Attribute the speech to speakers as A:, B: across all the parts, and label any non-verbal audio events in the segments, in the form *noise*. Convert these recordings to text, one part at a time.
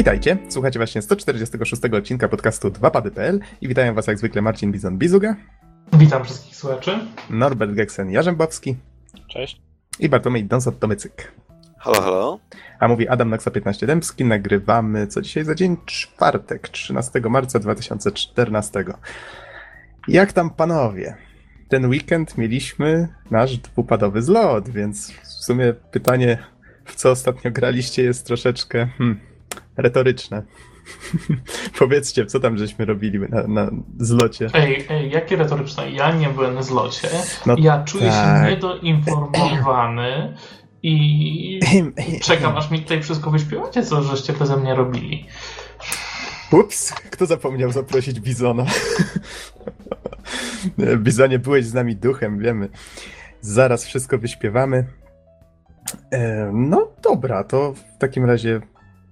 A: Witajcie, słuchacie właśnie 146 odcinka podcastu 2pady.pl i witają was jak zwykle Marcin Bizon-Bizuga.
B: Witam wszystkich słuchaczy.
A: Norbert Geksen-Jarzębowski.
C: Cześć.
A: I Bartłomiej Donsot-Tomycyk.
D: Halo, halo.
A: A mówi Adam Noxa 15 Dębski. Nagrywamy co dzisiaj za dzień? Czwartek, 13 marca 2014. Jak tam panowie? Ten weekend mieliśmy nasz dwupadowy zlot, więc w sumie pytanie, w co ostatnio graliście, jest troszeczkę hmm, retoryczne. *laughs* Powiedzcie, co tam żeśmy robili na, na zlocie.
B: Ej, ej, jakie retoryczne? Ja nie byłem na zlocie.
A: No
B: ja czuję
A: tak.
B: się niedoinformowany i czekam, aż mi tutaj wszystko wyśpiewacie, co żeście beze mnie robili.
A: Ups, kto zapomniał zaprosić Bizona? *laughs* Bizonie, byłeś z nami duchem, wiemy. Zaraz wszystko wyśpiewamy. E, no dobra, to w takim razie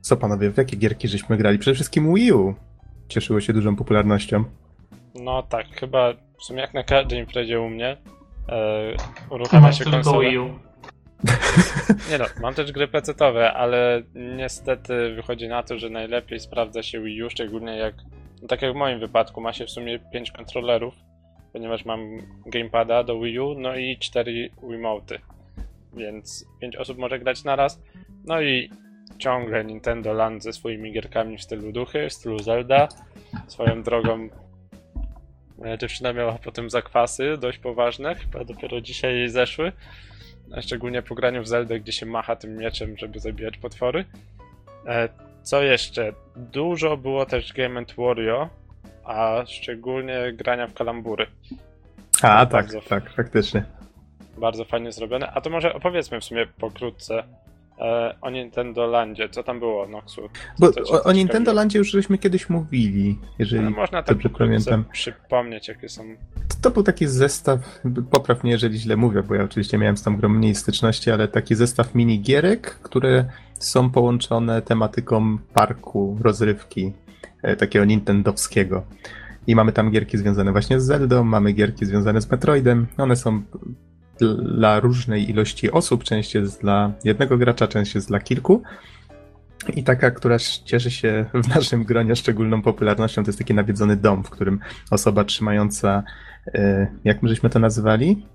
A: co panowie, w jakie gierki żeśmy grali? Przede wszystkim Wii U cieszyło się dużą popularnością.
C: No tak, chyba w sumie jak na każdej imprezie u mnie e, uruchamia się
B: tylko
C: konsola.
B: Wii U.
C: Nie no, mam też gry PC-owe, ale niestety wychodzi na to, że najlepiej sprawdza się Wii U, szczególnie jak, no tak jak w moim wypadku, ma się w sumie 5 kontrolerów, ponieważ mam gamepada do Wii U, no i 4 Wiimoty, więc 5 osób może grać naraz, no i ciągle Nintendo Land ze swoimi gierkami w stylu duchy, w stylu Zelda, swoją drogą moja dziewczyna miała potem zakwasy dość poważne, chyba dopiero dzisiaj jej zeszły. A szczególnie po graniu w Zeldę, gdzie się macha tym mieczem, żeby zabijać potwory. E, co jeszcze? Dużo było też Game Wario, a szczególnie grania w kalambury.
A: A, tak,
C: Bardzo
A: tak, faktycznie.
C: Bardzo fajnie zrobione. A to może opowiedzmy w sumie pokrótce o Nintendo Landzie. Co tam było, Noxu?
A: Bo o, o Nintendo? Landzie już żeśmy kiedyś mówili, jeżeli
C: No, można tak
A: dobrze pamiętam.
C: przypomnieć, jakie są
A: To, to był taki zestaw, popraw mnie, jeżeli źle mówię, bo ja oczywiście miałem z tą grą mniej styczności, ale taki zestaw minigierek, które są połączone tematyką parku, rozrywki, e, takiego nintendowskiego. I mamy tam gierki związane właśnie z Zeldą, mamy gierki związane z Metroidem. One są dla różnej ilości osób, część jest dla jednego gracza, część jest dla kilku. I taka, która cieszy się w naszym gronie szczególną popularnością, to jest taki nawiedzony dom, w którym osoba trzymająca, e, jak my żeśmy to nazywali?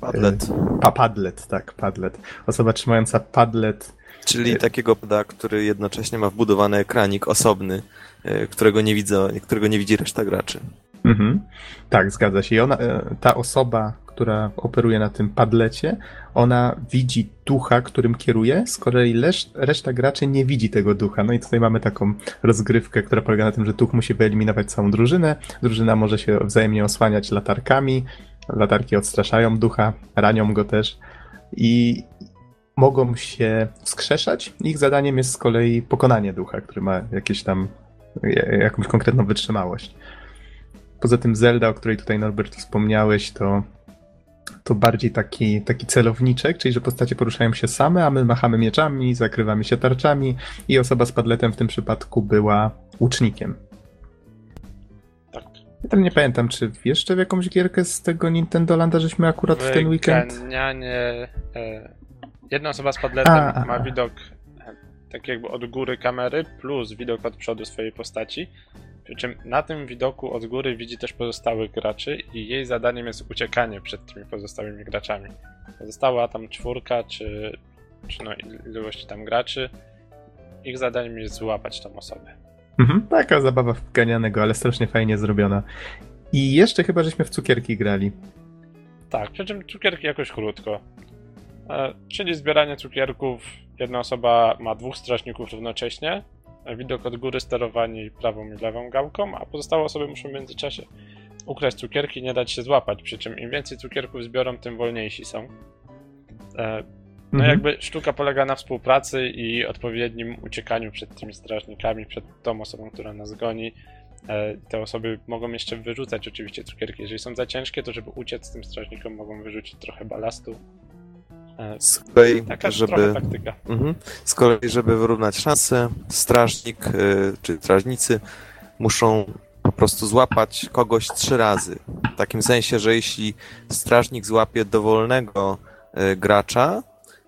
D: Padlet.
A: Pa, padlet, tak, padlet. Osoba trzymająca padlet.
D: Czyli takiego pada, który jednocześnie ma wbudowany ekranik osobny, e, którego nie, widzę, którego nie widzi reszta graczy.
A: Mhm. Tak, zgadza się. I ona, e, ta osoba, która operuje na tym padlecie, ona widzi ducha, którym kieruje, z kolei reszta graczy nie widzi tego ducha. No i tutaj mamy taką rozgrywkę, która polega na tym, że duch musi wyeliminować całą drużynę. Drużyna może się wzajemnie osłaniać latarkami. Latarki odstraszają ducha, ranią go też. I mogą się wskrzeszać. Ich zadaniem jest z kolei pokonanie ducha, który ma jakieś tam ja- jakąś konkretną wytrzymałość. Poza tym Zelda, o której tutaj Norbert wspomniałeś, to, to bardziej taki, taki celowniczek, czyli że postacie poruszają się same, a my machamy mieczami, zakrywamy się tarczami i osoba z padletem w tym przypadku była łucznikiem.
C: tak.
A: Ja tam nie pamiętam, czy jeszcze w jakąś gierkę z tego Nintendo Landa żeśmy akurat w ten weekend...
C: Wyganianie. E, jedna osoba z padletem
A: A, a,
C: ma
A: a.
C: widok e, tak jakby od góry kamery plus widok od przodu swojej postaci. Przy czym na tym widoku od góry widzi też pozostałych graczy i jej zadaniem jest uciekanie przed tymi pozostałymi graczami. Została tam czwórka czy, czy no il- ilość tam graczy. Ich zadaniem jest złapać tą osobę.
A: Mhm, taka zabawa w ganianego, ale strasznie fajnie zrobiona. I jeszcze chyba żeśmy w cukierki grali.
C: Tak, przy czym cukierki jakoś krótko. E, czyli zbieranie cukierków. Jedna osoba ma dwóch strażników równocześnie. E, Widok od góry sterowani prawą i lewą gałką, a pozostałe osoby muszą w międzyczasie ukraść cukierki, nie dać się złapać. Przy czym im więcej cukierków zbiorą, tym wolniejsi są. E, No
A: Mhm.
C: jakby sztuka polega na współpracy i odpowiednim uciekaniu przed tymi strażnikami, przed tą osobą, która nas goni. E, Te osoby mogą jeszcze wyrzucać oczywiście cukierki. Jeżeli są za ciężkie, to żeby uciec tym strażnikom mogą wyrzucić trochę balastu. E,
D: Z kolei,
C: Taka
D: żeby,
C: taktyka.
D: mhm. z kolei, żeby wyrównać szanse, strażnik e, czy strażnicy muszą po prostu złapać kogoś trzy razy. W takim sensie, że jeśli strażnik złapie dowolnego e, gracza,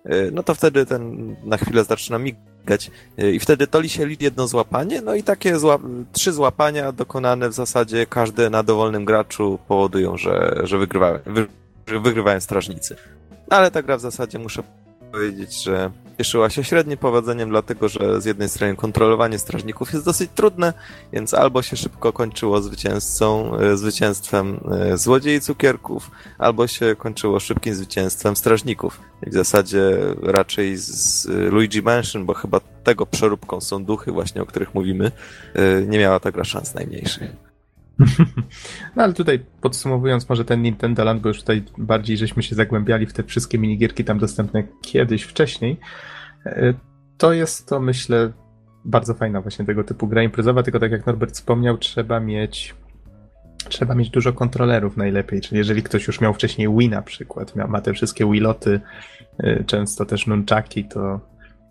D: e, no to wtedy ten na chwilę zaczyna migać. I wtedy toli się jedno złapanie, no i takie zła trzy złapania dokonane w zasadzie każde na dowolnym graczu powodują, że, że wygrywają, wy wygrywają strażnicy. Ale ta gra w zasadzie muszę powiedzieć, że cieszyła się średnim powodzeniem, dlatego że z jednej strony kontrolowanie strażników jest dosyć trudne, więc albo się szybko kończyło zwycięzcą, e, zwycięstwem e, złodziei cukierków, albo się kończyło szybkim zwycięstwem strażników. I w zasadzie raczej z Luigi Mansion, bo chyba tego przeróbką są duchy właśnie, o których mówimy, e, nie miała ta gra szans najmniejszych.
A: No ale tutaj podsumowując może ten Nintendo Land, bo już tutaj bardziej żeśmy się zagłębiali w te wszystkie minigierki tam dostępne kiedyś wcześniej, e, to jest to myślę bardzo fajna właśnie tego typu gra imprezowa, tylko tak jak Norbert wspomniał, trzeba mieć trzeba mieć dużo kontrolerów najlepiej, czyli jeżeli ktoś już miał wcześniej Wii na przykład, ma te wszystkie Wiloty, e, często też nunchaki, to,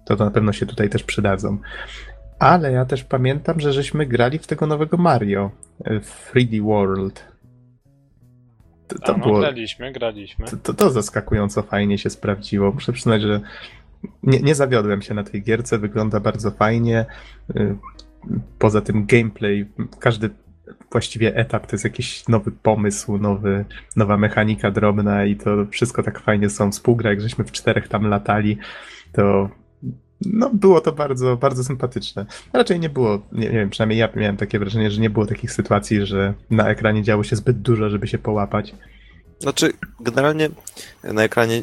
A: to na pewno się tutaj też przydadzą. Ale ja też pamiętam, że żeśmy grali w tego nowego Mario, 3D e, World.
C: To, to no, było, graliśmy, graliśmy.
A: To, to, to, zaskakująco fajnie się sprawdziło. Muszę przyznać, że nie, nie zawiodłem się na tej gierce, wygląda bardzo fajnie. E, poza tym gameplay, każdy właściwie etap to jest jakiś nowy pomysł, nowy, nowa mechanika drobna i to wszystko tak fajnie są współgra. Jak żeśmy w czterech tam latali, to no, było to bardzo, bardzo sympatyczne. Raczej nie było, nie, nie, wiem, przynajmniej ja miałem takie wrażenie, że nie było takich sytuacji, że na ekranie działo się zbyt dużo, żeby się połapać.
D: Znaczy, generalnie na ekranie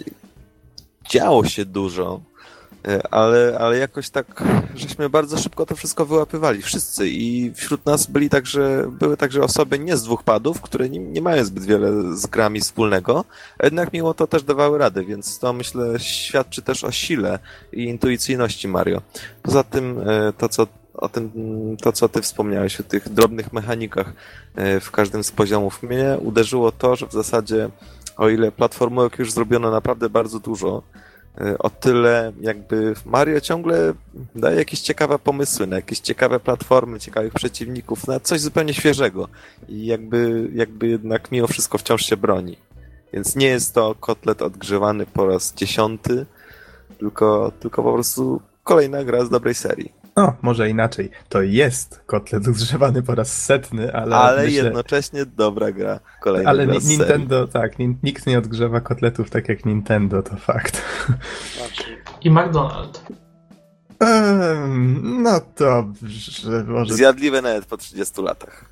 D: działo się dużo, ale, ale jakoś tak, żeśmy bardzo szybko to wszystko wyłapywali, wszyscy i wśród nas byli także, były także osoby nie z dwóch padów, które nie, nie mają zbyt wiele z grami wspólnego, jednak mimo to też dawały radę, więc to myślę świadczy też o sile i intuicyjności Mario. Poza tym e, to, co o tym, to co ty wspomniałeś, o tych drobnych mechanikach e, w każdym z poziomów. Mnie uderzyło to, że w zasadzie o ile platformówek już zrobiono naprawdę bardzo dużo, E, o tyle jakby Mario ciągle daje jakieś ciekawe pomysły na jakieś ciekawe platformy, ciekawych przeciwników, na coś zupełnie świeżego i jakby, jakby jednak mimo wszystko wciąż się broni. Więc nie jest to kotlet odgrzewany po raz dziesiąty, tylko, tylko po prostu kolejna gra z dobrej serii.
A: No, może inaczej. To jest kotlet używany po raz setny, ale.
D: Ale myślę... jednocześnie dobra gra. Kolejna
A: ale
D: gra
A: Nintendo, tak, nikt nie odgrzewa kotletów tak jak Nintendo, to fakt.
B: I McDonald's.
A: no dobrze, może...
D: Zjadliwe nawet po 30 latach.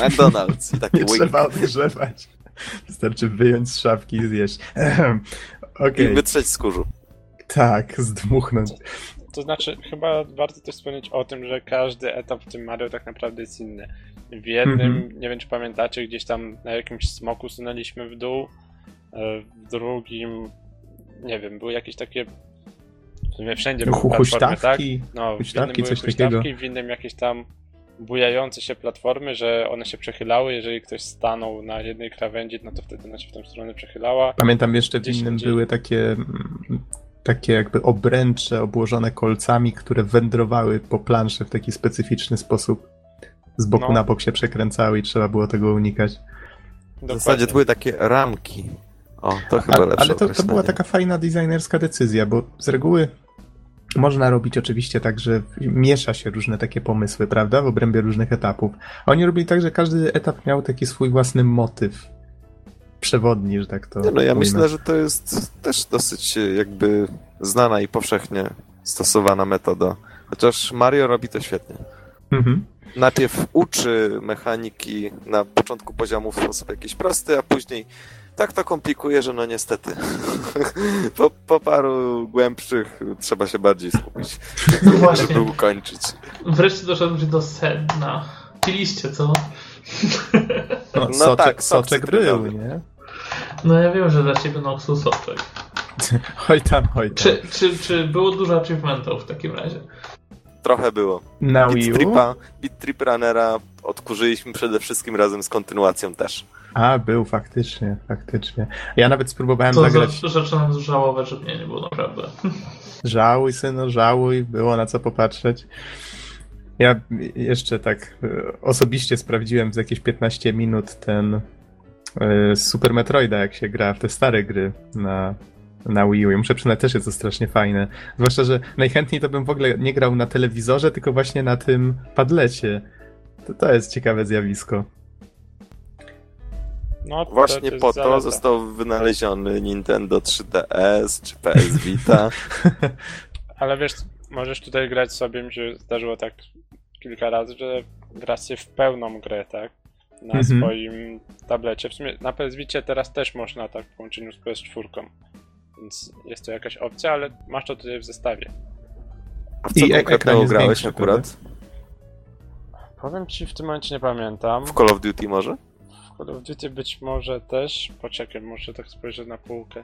D: McDonald's i takie
A: Nie trzeba odgrzewać. Wystarczy wyjąć z szafki i zjeść.
D: Okay. I wytrzeć z kurzu.
A: Tak, zdmuchnąć.
C: To znaczy, chyba warto też wspomnieć o tym, że każdy etap w tym Mario tak naprawdę jest inny. W jednym, mm -hmm. nie wiem czy pamiętacie, gdzieś tam na jakimś smoku sunęliśmy w dół, e, w drugim, nie wiem, były jakieś takie w sumie wszędzie były platformy, tak?
A: No, w innym były coś takiego.
C: w innym jakieś tam bujające się platformy, że one się przechylały, jeżeli ktoś stanął na jednej krawędzi, no to wtedy ona się w tą stronę przechylała.
A: Pamiętam jeszcze w innym były takie takie jakby obręcze obłożone kolcami, które wędrowały po planszy w taki specyficzny sposób. Z boku no. na bok się przekręcały i trzeba było tego unikać.
D: Dokładnie. W zasadzie to były takie ramki. O, to chyba A, lepsze
A: Ale to, to była taka fajna designerska decyzja, bo z reguły można robić oczywiście tak, że miesza się różne takie pomysły, prawda, w obrębie różnych etapów. Oni robili tak, że każdy etap miał taki swój własny motyw przewodni, że tak to.
D: Nie, no ja myślę, że to jest też dosyć jakby znana i powszechnie stosowana metoda. Chociaż Mario robi to świetnie. Mhm. Najpierw uczy mechaniki na początku poziomu w sposób jakiś prosty, a później tak to komplikuje, że no niestety. *laughs* po, po paru głębszych trzeba się bardziej skupić, *laughs* no właśnie. żeby ukończyć.
B: Wreszcie doszedłem do sedna. Piliście, co?
A: No, no soczek, tak, soczek był, nie?
B: No ja wiem, że dla ciebie Noxu soczek. *laughs*
A: Oj tam, oj tam.
B: Czy, czy, czy było dużo achievementów w takim razie?
D: Trochę było.
A: Na Wii U? Tripa,
D: Beat Trip Runnera odkurzyliśmy przede wszystkim razem z kontynuacją też.
A: A, był faktycznie, faktycznie. Ja nawet spróbowałem to zagrać...
B: To zaczynam żałować, że mnie nie było naprawdę. *laughs*
A: Żałuj, syno, żałuj. Było na co popatrzeć. Ja jeszcze tak e, osobiście sprawdziłem z jakieś 15 minut ten E, Super Metroida, jak się gra w te stare gry na, na Wii U. Ja muszę przyznać, też jest to strasznie fajne. Zwłaszcza, że najchętniej to bym w ogóle nie grał na telewizorze, tylko właśnie na tym padlecie. To, to jest ciekawe zjawisko.
D: No, Właśnie to po to został wynaleziony Nintendo 3DS czy PS Vita. *laughs*
C: Ale wiesz, możesz tutaj grać sobie, mi się zdarzyło tak kilka razy, że grasz się w pełną grę, tak? Na mhm. swoim tablecie. W sumie na PS teraz też można tak w połączeniu z PS4. Więc jest to jakaś opcja, ale masz to tutaj w zestawie.
D: A w co I konkretnego grałeś akurat?
C: Powiem ci, w tym momencie nie pamiętam.
D: W Call of Duty może?
C: W Call of Duty być może też. Poczekaj, muszę tak spojrzeć na półkę.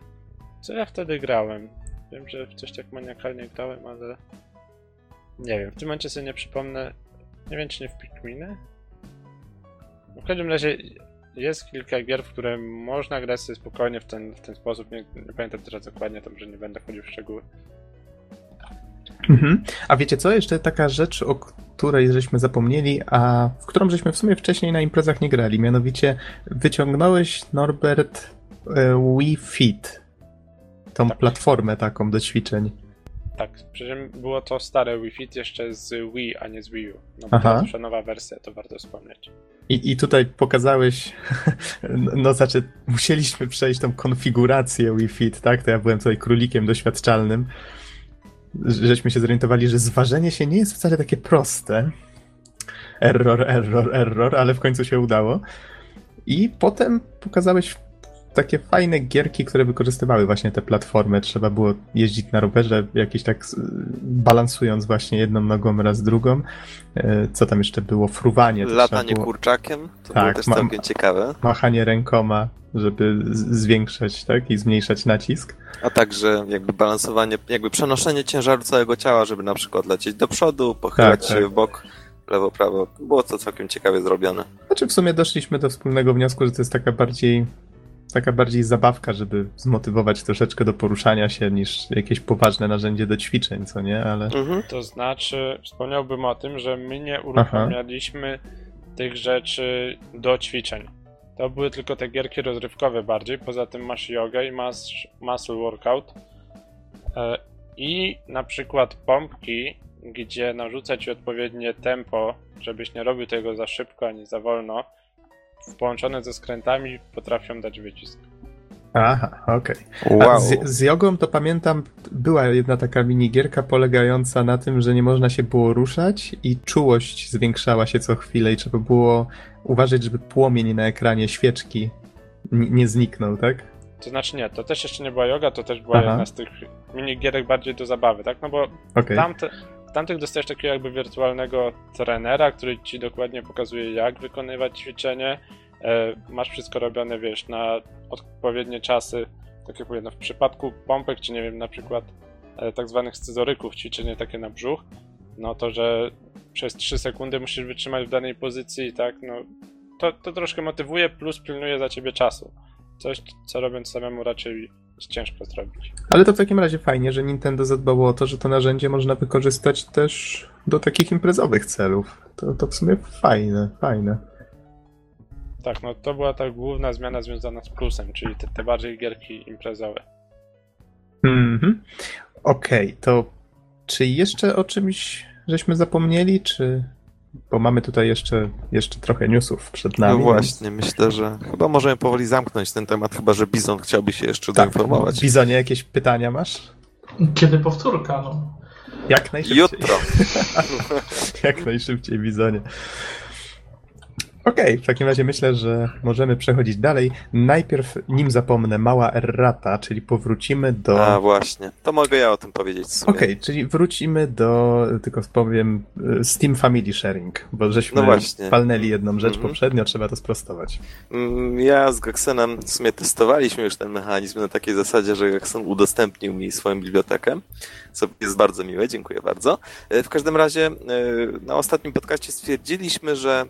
C: Co ja wtedy grałem? Wiem, że w coś tak maniakalnie grałem, ale... Nie wiem, w tym momencie sobie nie przypomnę. Nie wiem, czy nie w Pikminy? W każdym razie jest kilka gier, w które można grać sobie spokojnie w ten, w ten sposób. Nie, nie pamiętam teraz dokładnie, to może nie będę wchodził w szczegóły.
A: Mhm. A wiecie co? Jeszcze taka rzecz, o której żeśmy zapomnieli, a w którą żeśmy w sumie wcześniej na imprezach nie grali. Mianowicie wyciągnąłeś, Norbert, e, Wii Fit. Tą tak. platformę taką do ćwiczeń.
C: Tak, przecież było to stare Wii Fit jeszcze z Wii, a nie z Wii U. No bo Aha. to nowa wersja, to warto wspomnieć.
A: I, I tutaj pokazałeś, *laughs* no znaczy musieliśmy przejść tą konfigurację Wii Fit, tak? To ja byłem tutaj królikiem doświadczalnym żeśmy się zorientowali, że zważenie się nie jest wcale takie proste. Error, error, error, ale w końcu się udało. I potem pokazałeś takie fajne gierki, które wykorzystywały właśnie te platformy. Trzeba było jeździć na rowerze, jakieś tak balansując właśnie jedną nogą raz drugą. E, co tam jeszcze było? Fruwanie.
D: Latanie było... kurczakiem, to tak, było też całkiem ciekawe.
A: Machanie rękoma, żeby zwiększać tak, i zmniejszać nacisk.
D: A także jakby balansowanie, jakby przenoszenie ciężaru całego ciała, żeby na przykład lecieć do przodu, pochylać tak, się tak. w bok lewo, prawo. Było to całkiem ciekawie zrobione.
A: Znaczy w sumie doszliśmy do wspólnego wniosku, że to jest taka bardziej taka bardziej zabawka, żeby zmotywować troszeczkę do poruszania się niż jakieś poważne narzędzie do ćwiczeń, co nie? Ale... Mhm.
C: To znaczy, wspomniałbym o tym, że my nie uruchamialiśmy Aha. tych rzeczy do ćwiczeń. To były tylko te gierki rozrywkowe bardziej, poza tym masz jogę i masz muscle workout. E, I na przykład pompki, gdzie narzuca ci odpowiednie tempo, żebyś nie robił tego za szybko ani za wolno, połączone ze skrętami potrafią dać wycisk.
A: Aha, okej. Okay. Wow. Z, z, jogą to pamiętam, była jedna taka minigierka polegająca na tym, że nie można się było ruszać i czułość zwiększała się co chwilę i trzeba było uważać, żeby płomień na ekranie świeczki nie zniknął, tak?
C: To znaczy nie, to też jeszcze nie była yoga, to też była Aha. jedna z tych minigierek bardziej do zabawy, tak? No bo okay. tamte, tamtych dostajesz takiego jakby wirtualnego trenera, który ci dokładnie pokazuje, jak wykonywać ćwiczenie. E, masz wszystko robione, wiesz, na odpowiednie czasy. Tak jak mówię, no w przypadku pompek, czy nie wiem, na przykład e, tak zwanych scyzoryków, ćwiczenie takie na brzuch, no to, że przez 3 sekundy musisz wytrzymać w danej pozycji, tak, no to, to troszkę motywuje, plus pilnuje za ciebie czasu. Coś, co robiąc samemu raczej jest ciężko zrobić.
A: Ale to w takim razie fajnie, że Nintendo zadbało o to, że to narzędzie można wykorzystać też do takich imprezowych celów. To, to w sumie fajne, fajne.
C: Tak, no to była ta główna zmiana związana z plusem, czyli te, te bardziej gierki imprezowe.
A: Mhm. Okej, okay, to czy jeszcze o czymś żeśmy zapomnieli, czy bo mamy tutaj jeszcze, jeszcze trochę newsów przed nami.
D: No właśnie, myślę, że chyba możemy powoli zamknąć ten temat, chyba że Bizon chciałby się jeszcze tak, doinformować.
A: Bizonie, jakieś pytania masz?
B: Kiedy powtórka, no?
A: Jak najszybciej.
D: Jutro. *laughs*
A: Jak najszybciej, Bizonie. Okej, okay, w takim razie myślę, że możemy przechodzić dalej. Najpierw, nim zapomnę, mała errata, czyli powrócimy do...
D: A właśnie, to mogę ja o tym powiedzieć
A: Okej, okay, czyli wrócimy do, tylko powiem, y, Steam Family Sharing, bo żeśmy no palnęli jedną rzecz -hmm. poprzednio, trzeba to sprostować.
D: Mm, ja z Gaksenem w sumie testowaliśmy już ten mechanizm na takiej zasadzie, że Gaksen udostępnił mi swoją bibliotekę, co jest bardzo miłe, dziękuję bardzo. Y, w każdym razie y, na ostatnim podcaście stwierdziliśmy, że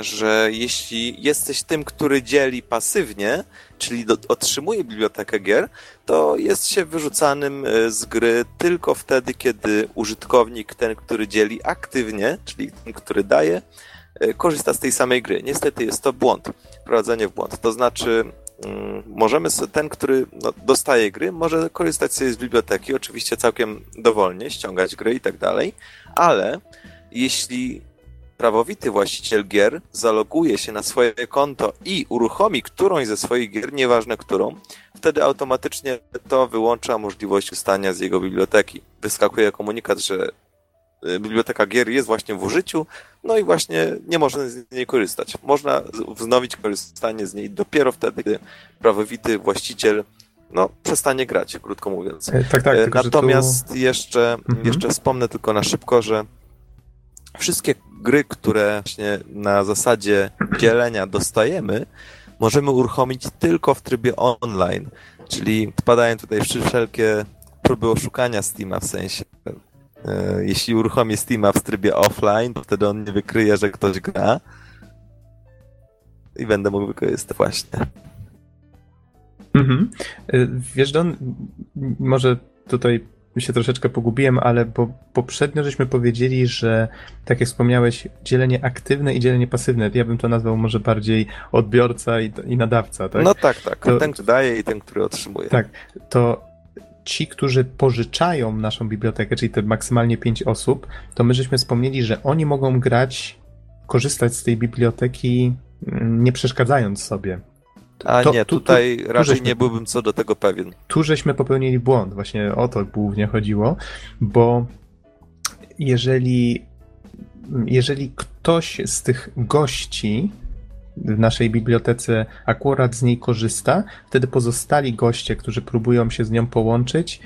D: że jeśli jesteś tym, który dzieli pasywnie, czyli do, otrzymuje bibliotekę gier, to jest się wyrzucanym e, z gry tylko wtedy, kiedy użytkownik, ten, który dzieli aktywnie, czyli ten, który daje, e, korzysta z tej samej gry. Niestety jest to błąd, wprowadzenie w błąd. To znaczy, mm, możemy, ten, który no, dostaje gry, może korzystać sobie z biblioteki, oczywiście całkiem dowolnie, ściągać gry i tak dalej, ale jeśli prawowity właściciel gier zaloguje się na swoje konto i uruchomi którąś ze swoich gier, nieważne którą, wtedy automatycznie to wyłącza możliwość ustania z jego biblioteki. Wyskakuje komunikat, że y, biblioteka gier jest właśnie w użyciu, no i właśnie nie można z niej korzystać. Można wznowić korzystanie z niej dopiero wtedy, gdy prawowity właściciel no, przestanie grać, krótko mówiąc.
A: E, tak, tak,
D: tylko, Natomiast tu... jeszcze, mhm. jeszcze wspomnę tylko na szybko, że wszystkie gry, które właśnie na zasadzie dzielenia dostajemy, możemy uruchomić tylko w trybie online. Czyli odpadają tutaj wszelkie próby oszukania Steama w sensie. E, jeśli uruchomię Steama w trybie offline, to wtedy on nie wykryje, że ktoś gra. I będę mógł wykorzystać właśnie.
A: Mhm. E, wiesz, Don, może tutaj się troszeczkę pogubiłem, ale bo poprzednio żeśmy powiedzieli, że tak jak wspomniałeś, dzielenie aktywne i dzielenie pasywne, ja bym to nazwał może bardziej odbiorca i, i nadawca, tak?
D: No tak, tak. To, ten, który daje i ten, który otrzymuje.
A: Tak, to ci, którzy pożyczają naszą bibliotekę, czyli te maksymalnie pięć osób, to my żeśmy wspomnieli, że oni mogą grać, korzystać z tej biblioteki mm, nie przeszkadzając sobie.
D: A to, nie, tutaj tu, tu, raczej żeśmy, nie byłbym co do tego pewien.
A: Tu żeśmy popełnili błąd, właśnie o to głównie chodziło, bo jeżeli, jeżeli ktoś z tych gości w naszej bibliotece akurat z niej korzysta, wtedy pozostali goście, którzy próbują się z nią połączyć,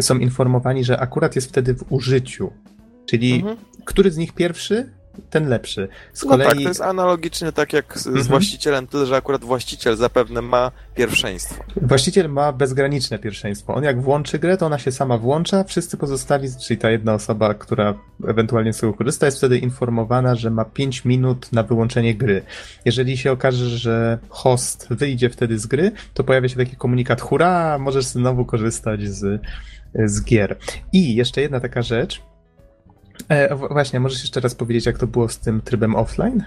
A: są informowani, że akurat jest wtedy w użyciu. Czyli mhm. który z nich pierwszy ten lepszy.
D: Z no kolei... tak, to jest analogicznie tak jak z, mhm. z, właścicielem, tyle że akurat właściciel zapewne ma pierwszeństwo.
A: Właściciel ma bezgraniczne pierwszeństwo. On jak włączy grę, to ona się sama włącza, wszyscy pozostali, czyli ta jedna osoba, która ewentualnie z tego korzysta, jest wtedy informowana, że ma 5 minut na wyłączenie gry. Jeżeli się okaże, że host wyjdzie wtedy z gry, to pojawia się taki komunikat, hurra, możesz znowu korzystać z, z gier. I jeszcze jedna taka rzecz, E, właśnie, możesz jeszcze raz powiedzieć, jak to było z tym trybem offline?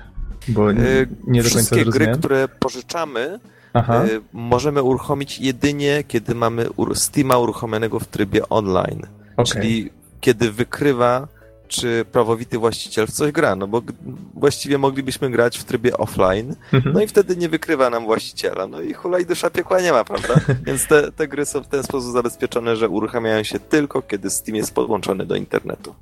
D: Bo nie, nie do końca Wszystkie gry, które pożyczamy, e, możemy uruchomić jedynie, kiedy mamy Steama uruchomionego w trybie online. Okay. Czyli kiedy wykrywa, czy prawowity właściciel w coś gra, no bo właściwie moglibyśmy grać w trybie offline, mhm. no i wtedy nie wykrywa nam właściciela, no i hulaj dusza piekła nie ma, prawda? *laughs* Więc te, te gry są w ten sposób zabezpieczone, że uruchamiają się tylko, kiedy Steam jest podłączony do internetu.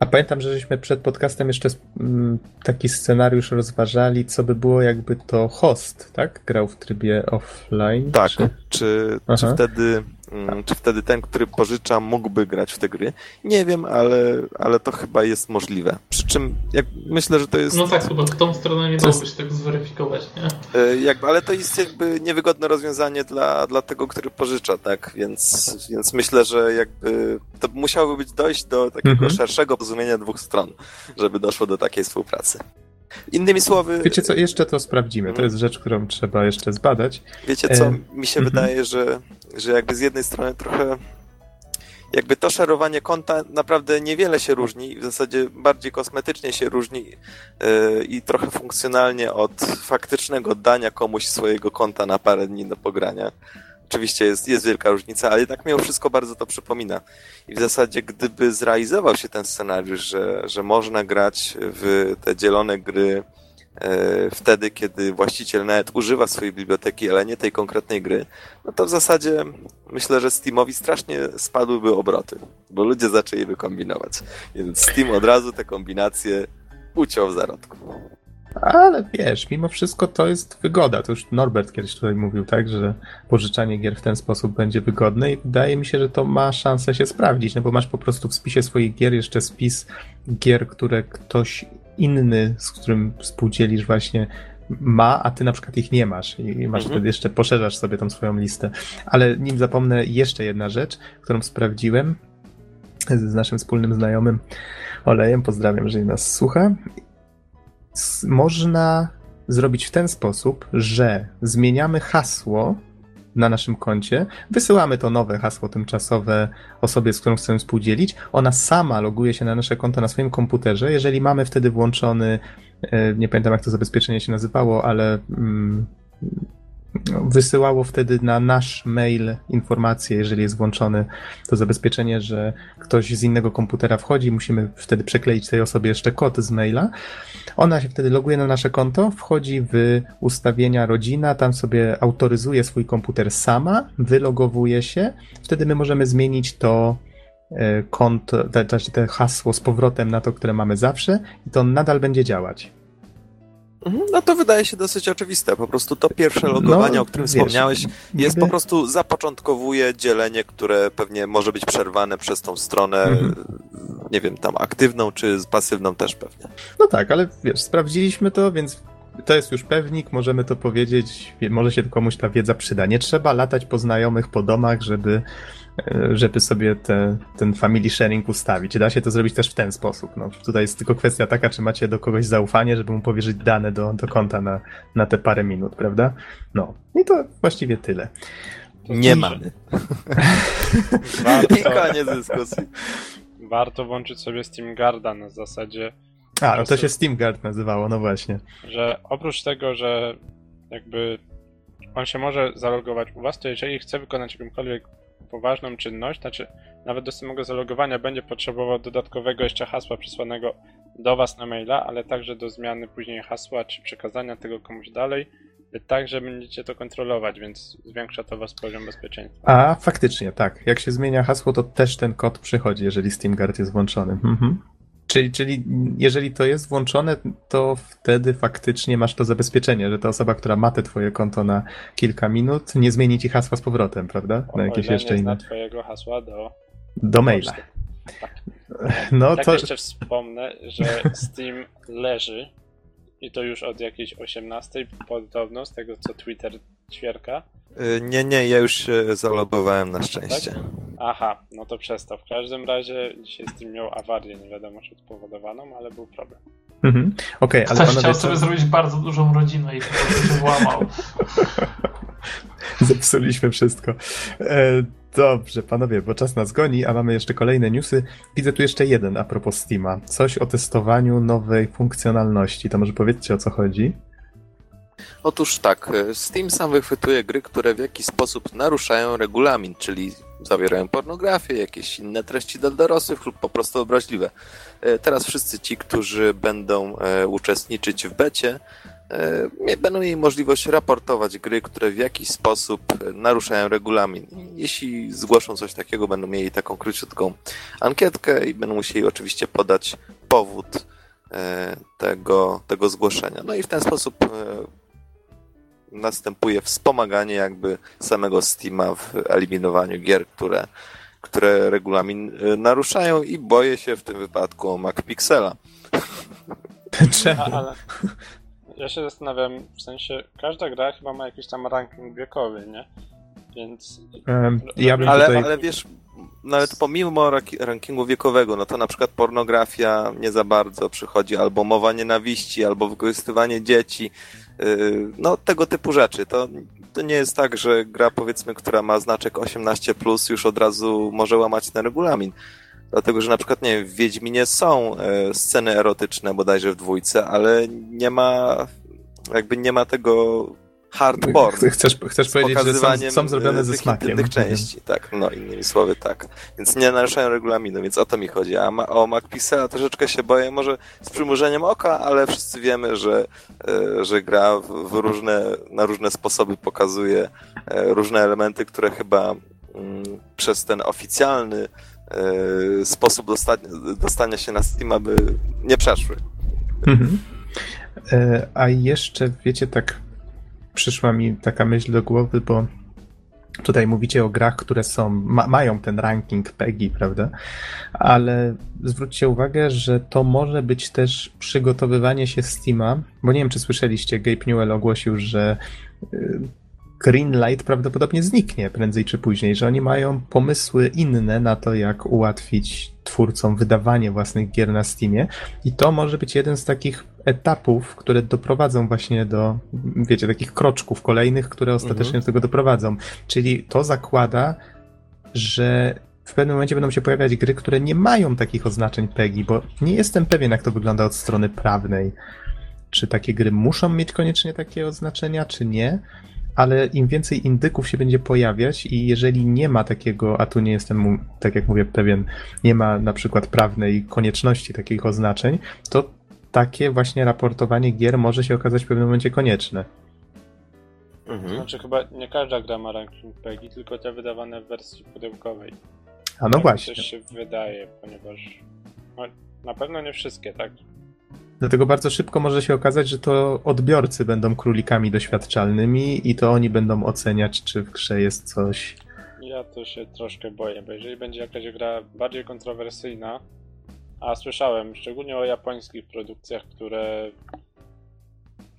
A: A pamiętam, że żeśmy przed podcastem jeszcze mm, taki scenariusz rozważali, co by było, jakby to host, tak? Grał w trybie offline.
D: Tak, czy, czy, czy wtedy Mm, czy wtedy ten, który pożycza, mógłby grać w te gry? Nie wiem, ale, ale to chyba jest możliwe. Przy czym jak myślę, że to jest.
B: No tak, chyba w tą stronę nie dałoby się tego zweryfikować, nie?
D: E, jakby, ale to jest jakby niewygodne rozwiązanie dla, dla tego, który pożycza, tak? Więc, więc myślę, że jakby to musiałoby być dojść do takiego mhm. szerszego rozumienia dwóch stron, żeby doszło do takiej współpracy. Innymi słowy.
A: Wiecie co, jeszcze to sprawdzimy. To jest rzecz, którą trzeba jeszcze zbadać.
D: Wiecie co, mi się mhm. wydaje, że, że jakby z jednej strony trochę. Jakby to szerowanie konta naprawdę niewiele się różni, w zasadzie bardziej kosmetycznie się różni yy, i trochę funkcjonalnie od faktycznego dania komuś swojego konta na parę dni do pogrania. Oczywiście jest, jest wielka różnica, ale jednak mimo wszystko bardzo to przypomina. I w zasadzie, gdyby zrealizował się ten scenariusz, że, że można grać w te dzielone gry wtedy, kiedy właściciel nawet używa swojej biblioteki, ale nie tej konkretnej gry, no to w zasadzie myślę, że Steamowi strasznie spadłyby obroty, bo ludzie zaczęliby kombinować. Więc Steam od razu te kombinacje uciął w zarodku.
A: Ale wiesz, mimo wszystko to jest wygoda. To już Norbert kiedyś tutaj mówił, tak, że pożyczanie gier w ten sposób będzie wygodne i wydaje mi się, że to ma szansę się sprawdzić, no bo masz po prostu w spisie swoich gier jeszcze spis gier, które ktoś inny, z którym współdzielisz właśnie ma, a ty na przykład ich nie masz i masz mhm. wtedy jeszcze, poszerzasz sobie tą swoją listę. Ale nim zapomnę, jeszcze jedna rzecz, którą sprawdziłem z naszym wspólnym znajomym Olejem, pozdrawiam, jeżeli nas słucha można zrobić w ten sposób, że zmieniamy hasło na naszym koncie, wysyłamy to nowe hasło tymczasowe osobie, z którą chcemy współdzielić. Ona sama loguje się na nasze konto na swoim komputerze. Jeżeli mamy wtedy włączony, e, nie pamiętam jak to zabezpieczenie się nazywało, ale mm, wysyłało wtedy na nasz mail informację, jeżeli jest włączone to zabezpieczenie, że ktoś z innego komputera wchodzi, musimy wtedy przekleić tej osobie jeszcze kod z maila. Ona się wtedy loguje na nasze konto, wchodzi w ustawienia rodzina, tam sobie autoryzuje swój komputer sama, wylogowuje się, wtedy my możemy zmienić to e, konto, te, te hasło z powrotem na to, które mamy zawsze i to nadal będzie działać.
D: Mhm, no to wydaje się dosyć oczywiste. Po prostu to pierwsze logowanie, no, o którym wiesz, wspomniałeś, jest po prostu zapoczątkowuje dzielenie, które pewnie może być przerwane przez tą stronę, mhm. nie wiem, tam aktywną czy pasywną też pewnie.
A: No tak, ale wiesz, sprawdziliśmy to, więc to jest już pewnik, możemy to powiedzieć, może się komuś ta wiedza przyda. Nie trzeba latać po znajomych, po domach, żeby żeby sobie te, ten family sharing ustawić. Da się to zrobić też w ten sposób. No, tutaj jest tylko kwestia taka, czy macie do kogoś zaufanie, żeby mu powierzyć dane do, do konta na, na te parę minut, prawda? No. I to właściwie tyle.
D: Nie mamy. Warto, *laughs* I koniec dyskusji.
C: Warto włączyć sobie Steam Guarda na zasadzie.
A: A, no to się Steam Guard nazywało, no właśnie.
C: Że oprócz tego, że jakby on się może zalogować u was, to jeżeli chce wykonać jakimkolwiek poważną czynność, znaczy nawet do samego zalogowania będzie potrzebował dodatkowego jeszcze hasła przesłanego do Was na maila, ale także do zmiany później hasła czy przekazania tego komuś dalej, także będziecie to kontrolować, więc zwiększa to Was poziom bezpieczeństwa.
A: A, faktycznie, tak. Jak się zmienia hasło, to też ten kod przychodzi, jeżeli SteamGuard jest włączony. Mhm. Czyli, czyli jeżeli to jest włączone, to wtedy faktycznie masz to zabezpieczenie, że ta osoba, która ma te twoje konto na kilka minut, nie zmieni ci hasła z powrotem, prawda?
C: Na jakieś jeszcze inne. twojego hasła do...
A: Do maila.
C: Tak. *laughs* No tak to... jeszcze wspomnę, że Steam leży i to już od jakiejś 18 podobno, z tego co Twitter ćwierka.
D: Y, nie, nie, ja już się zalogowałem na szczęście. Tak?
C: Aha, no to przez to. W każdym razie dzisiaj Steam miał awarię, nie wiadomo czy spowodowaną, ale był problem.
A: Mhm. Okej, okay, ale
B: Ktoś chciał sobie zrobić bardzo dużą rodzinę i po prostu się włamał. *laughs*
A: Zepsuliśmy wszystko. E, dobrze, panowie, bo czas nas goni, a mamy jeszcze kolejne newsy. Widzę tu jeszcze jeden a propos Steama. Coś o testowaniu nowej funkcjonalności. To może powiedzcie o co chodzi?
D: Otóż tak, e, Steam sam wychwytuje gry, które w jakiś sposób naruszają regulamin, czyli zawierają pornografię, jakieś inne treści dla dorosłych lub po prostu obraźliwe. E, teraz wszyscy ci, którzy będą e, uczestniczyć w becie, będą mieli możliwość raportować gry, które w jakiś sposób naruszają regulamin. Jeśli zgłoszą coś takiego, będą mieli taką króciutką ankietkę i będą musieli oczywiście podać powód tego, tego zgłoszenia. No i w ten sposób następuje wspomaganie jakby samego Steama w eliminowaniu gier, które, które regulamin y, naruszają i boję się w tym wypadku o MacPixela.
A: Czemu? *laughs*
C: Ale ja się zastanawiam, w sensie każda gra chyba ma jakiś tam ranking wiekowy, nie? Więc...
D: Um, ja bym ale, tutaj... ale wiesz, nawet pomimo rankingu wiekowego, no to na przykład pornografia nie za bardzo przychodzi, albo mowa nienawiści, albo wykorzystywanie dzieci, no tego typu rzeczy. To, to nie jest tak, że gra powiedzmy, która ma znaczek 18+, już od razu może łamać ten regulamin. Dlatego, że na przykład, nie wiem, w Wiedźminie są e, sceny erotyczne bodajże w dwójce, ale nie ma jakby nie ma tego hardcore.
A: Chcesz, chcesz powiedzieć, że są, są zrobione ze smakiem.
D: Tych części, tak, no innymi słowy tak. Więc nie naruszają regulaminu, więc o to mi chodzi. A ma, o MacPixela troszeczkę się boję, może z przymurzeniem oka, ale wszyscy wiemy, że, e, że gra w różne, na różne sposoby pokazuje e, różne elementy, które chyba mm, przez ten oficjalny e, sposób dostania, dostania się na Steam, by nie przeszły. Mhm.
A: A jeszcze, wiecie, tak przyszła mi taka myśl do głowy, bo tutaj mówicie o grach, które są, ma, mają ten ranking PEGI, prawda? Ale zwróćcie uwagę, że to może być też przygotowywanie się Steama, bo nie wiem, czy słyszeliście, Gabe Newell ogłosił, że y, Greenlight prawdopodobnie zniknie prędzej czy później, że oni mają pomysły inne na to, jak ułatwić twórcom wydawanie własnych gier na Steamie i to może być jeden z takich etapów, które doprowadzą właśnie do, wiecie, takich kroczków kolejnych, które ostatecznie mhm. do tego doprowadzą. Czyli to zakłada, że w pewnym momencie będą się pojawiać gry, które nie mają takich oznaczeń PEGI, bo nie jestem pewien, jak to wygląda od strony prawnej. Czy takie gry muszą mieć koniecznie takie oznaczenia, czy nie? Ale im więcej indyków się będzie pojawiać i jeżeli nie ma takiego, a tu nie jestem, tak jak mówię, pewien, nie ma na przykład prawnej konieczności takich oznaczeń, to takie właśnie raportowanie gier może się okazać w pewnym momencie konieczne.
C: Mhm. Znaczy chyba nie każda gra ma ranking PEGI, tylko te wydawane w wersji pudełkowej.
A: A no tak właśnie.
C: Coś się wydaje, ponieważ no, na pewno nie wszystkie, tak?
A: Dlatego bardzo szybko może się okazać, że to odbiorcy będą królikami doświadczalnymi i to oni będą oceniać, czy w grze jest coś.
C: Ja to się troszkę boję, bo jeżeli będzie jakaś gra bardziej kontrowersyjna, a słyszałem szczególnie o japońskich produkcjach, które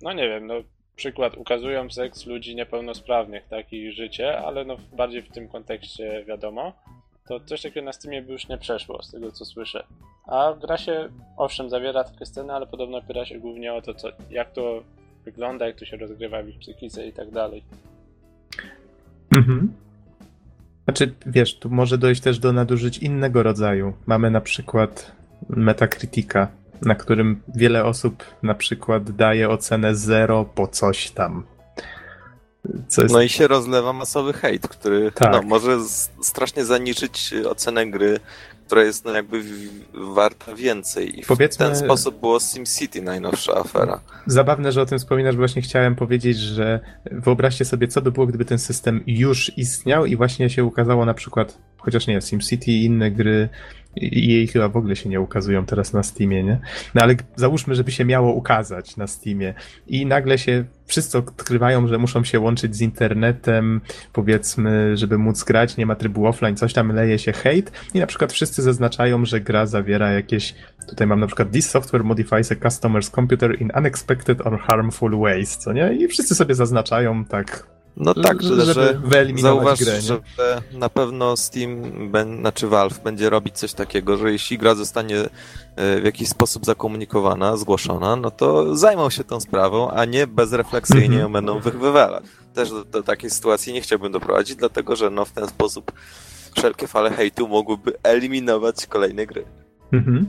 C: no nie wiem, no przykład ukazują seks ludzi niepełnosprawnych, tak, i życie, ale no bardziej w tym kontekście wiadomo, to coś takiego na Steamie by już nie przeszło, z tego co słyszę. A gra się, owszem, zawiera takie sceny, ale podobno opiera się głównie o to, co, jak to wygląda, jak to się rozgrywa w ich psychice i tak dalej.
A: Mhm. Znaczy, wiesz, tu może dojść też do nadużyć innego rodzaju. Mamy na przykład Metacritica, na którym wiele osób na przykład daje ocenę 0 po coś tam.
D: Jest... No i się rozlewa masowy hejt, który no, tak. no, może strasznie zaniżyć ocenę gry, która jest no, jakby warta więcej. I Powiedzmy... w ten sposób było SimCity najnowsza afera.
A: Zabawne, że o tym wspominasz, bo właśnie chciałem powiedzieć, że wyobraźcie sobie, co by było, gdyby ten system już istniał i właśnie się ukazało na przykład, chociaż nie, SimCity i inne gry i jej chyba w ogóle się nie ukazują teraz na Steamie, nie? No ale załóżmy, żeby się miało ukazać na Steamie i nagle się wszyscy odkrywają, że muszą się łączyć z internetem, powiedzmy, żeby móc grać, nie ma trybu offline, coś tam leje się hate i na przykład wszyscy zaznaczają, że gra zawiera jakieś, tutaj mam na przykład this software modifies a customer's computer in unexpected or harmful ways, co nie? I wszyscy sobie zaznaczają tak
D: no tak, żeby że wyeliminować grę, że na pewno Steam, ben, znaczy Valve będzie robić coś takiego, że jeśli gra zostanie e, w jakiś sposób zakomunikowana, zgłoszona, no to zajmą się tą sprawą, a nie bezrefleksyjnie -hmm. ją będą wywalać. Też do, do, takiej sytuacji nie chciałbym doprowadzić, dlatego że no w ten sposób wszelkie fale hejtu mogłyby eliminować kolejne gry. Mhm.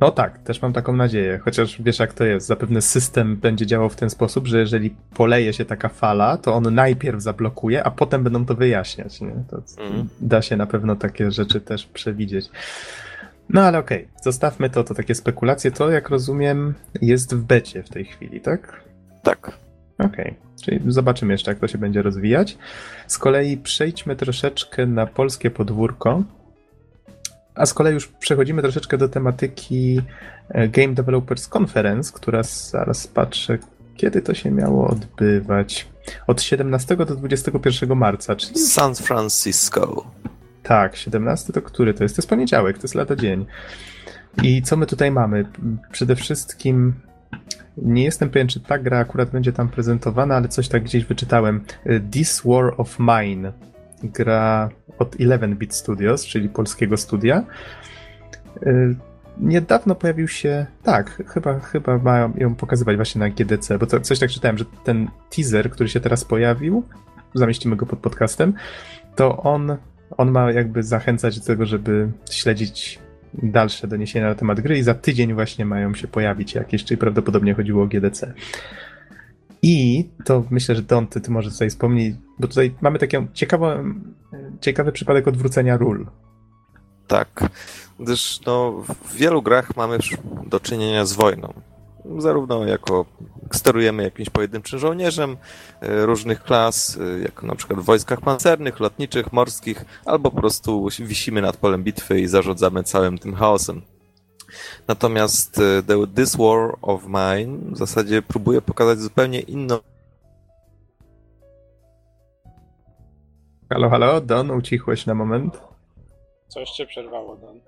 A: No tak, też mam taką nadzieję, chociaż wiesz jak to jest, zapewne system będzie działał w ten sposób, że jeżeli poleje się taka fala, to on najpierw zablokuje, a potem będą to wyjaśniać. Nie? To mm. Da się na pewno takie rzeczy też przewidzieć. No ale okej, okay. zostawmy to, to takie spekulacje. To, jak rozumiem, jest w becie w tej chwili, tak?
D: Tak.
A: Okej, okay. czyli zobaczymy jeszcze, jak to się będzie rozwijać. Z kolei przejdźmy troszeczkę na polskie podwórko. A z kolei już przechodzimy troszeczkę do tematyki e, Game Developers Conference, która zaraz patrzę, kiedy to się miało odbywać. Od 17 do 21 marca, czyli.
D: San Francisco.
A: Tak, 17 to który to jest? To jest poniedziałek, to jest lata dzień. I co my tutaj mamy? Przede wszystkim nie jestem pewien, czy ta gra akurat będzie tam prezentowana, ale coś tak gdzieś wyczytałem. E, This War of Mine gra od 11-bit Studios, czyli polskiego studia. Y, niedawno pojawił się, tak, chyba, chyba mają ją pokazywać właśnie na GDC, bo to coś tak czytałem, że ten teaser, który się teraz pojawił, zamieścimy go pod podcastem, to on, on ma jakby zachęcać do tego, żeby śledzić dalsze doniesienia na temat gry i za tydzień właśnie mają się pojawić jakieś, czyli prawdopodobnie chodziło o GDC. I to myślę, że Don, ty, ty może tutaj wspomnieć, bo tutaj mamy taki ciekawy, ciekawy przypadek odwrócenia ról.
D: Tak, gdyż no, w wielu grach mamy do czynienia z wojną. Zarówno jako sterujemy jakimś pojedynczym żołnierzem e, różnych klas, e, jak na przykład w wojskach pancernych, lotniczych, morskich, albo po prostu wisimy nad polem bitwy i zarządzamy całym tym chaosem. Natomiast e, The, This War of Mine w zasadzie próbuje pokazać zupełnie inną.
A: Halo, halo, Don, ucichłeś na moment.
C: Coś cię przerwało, Don.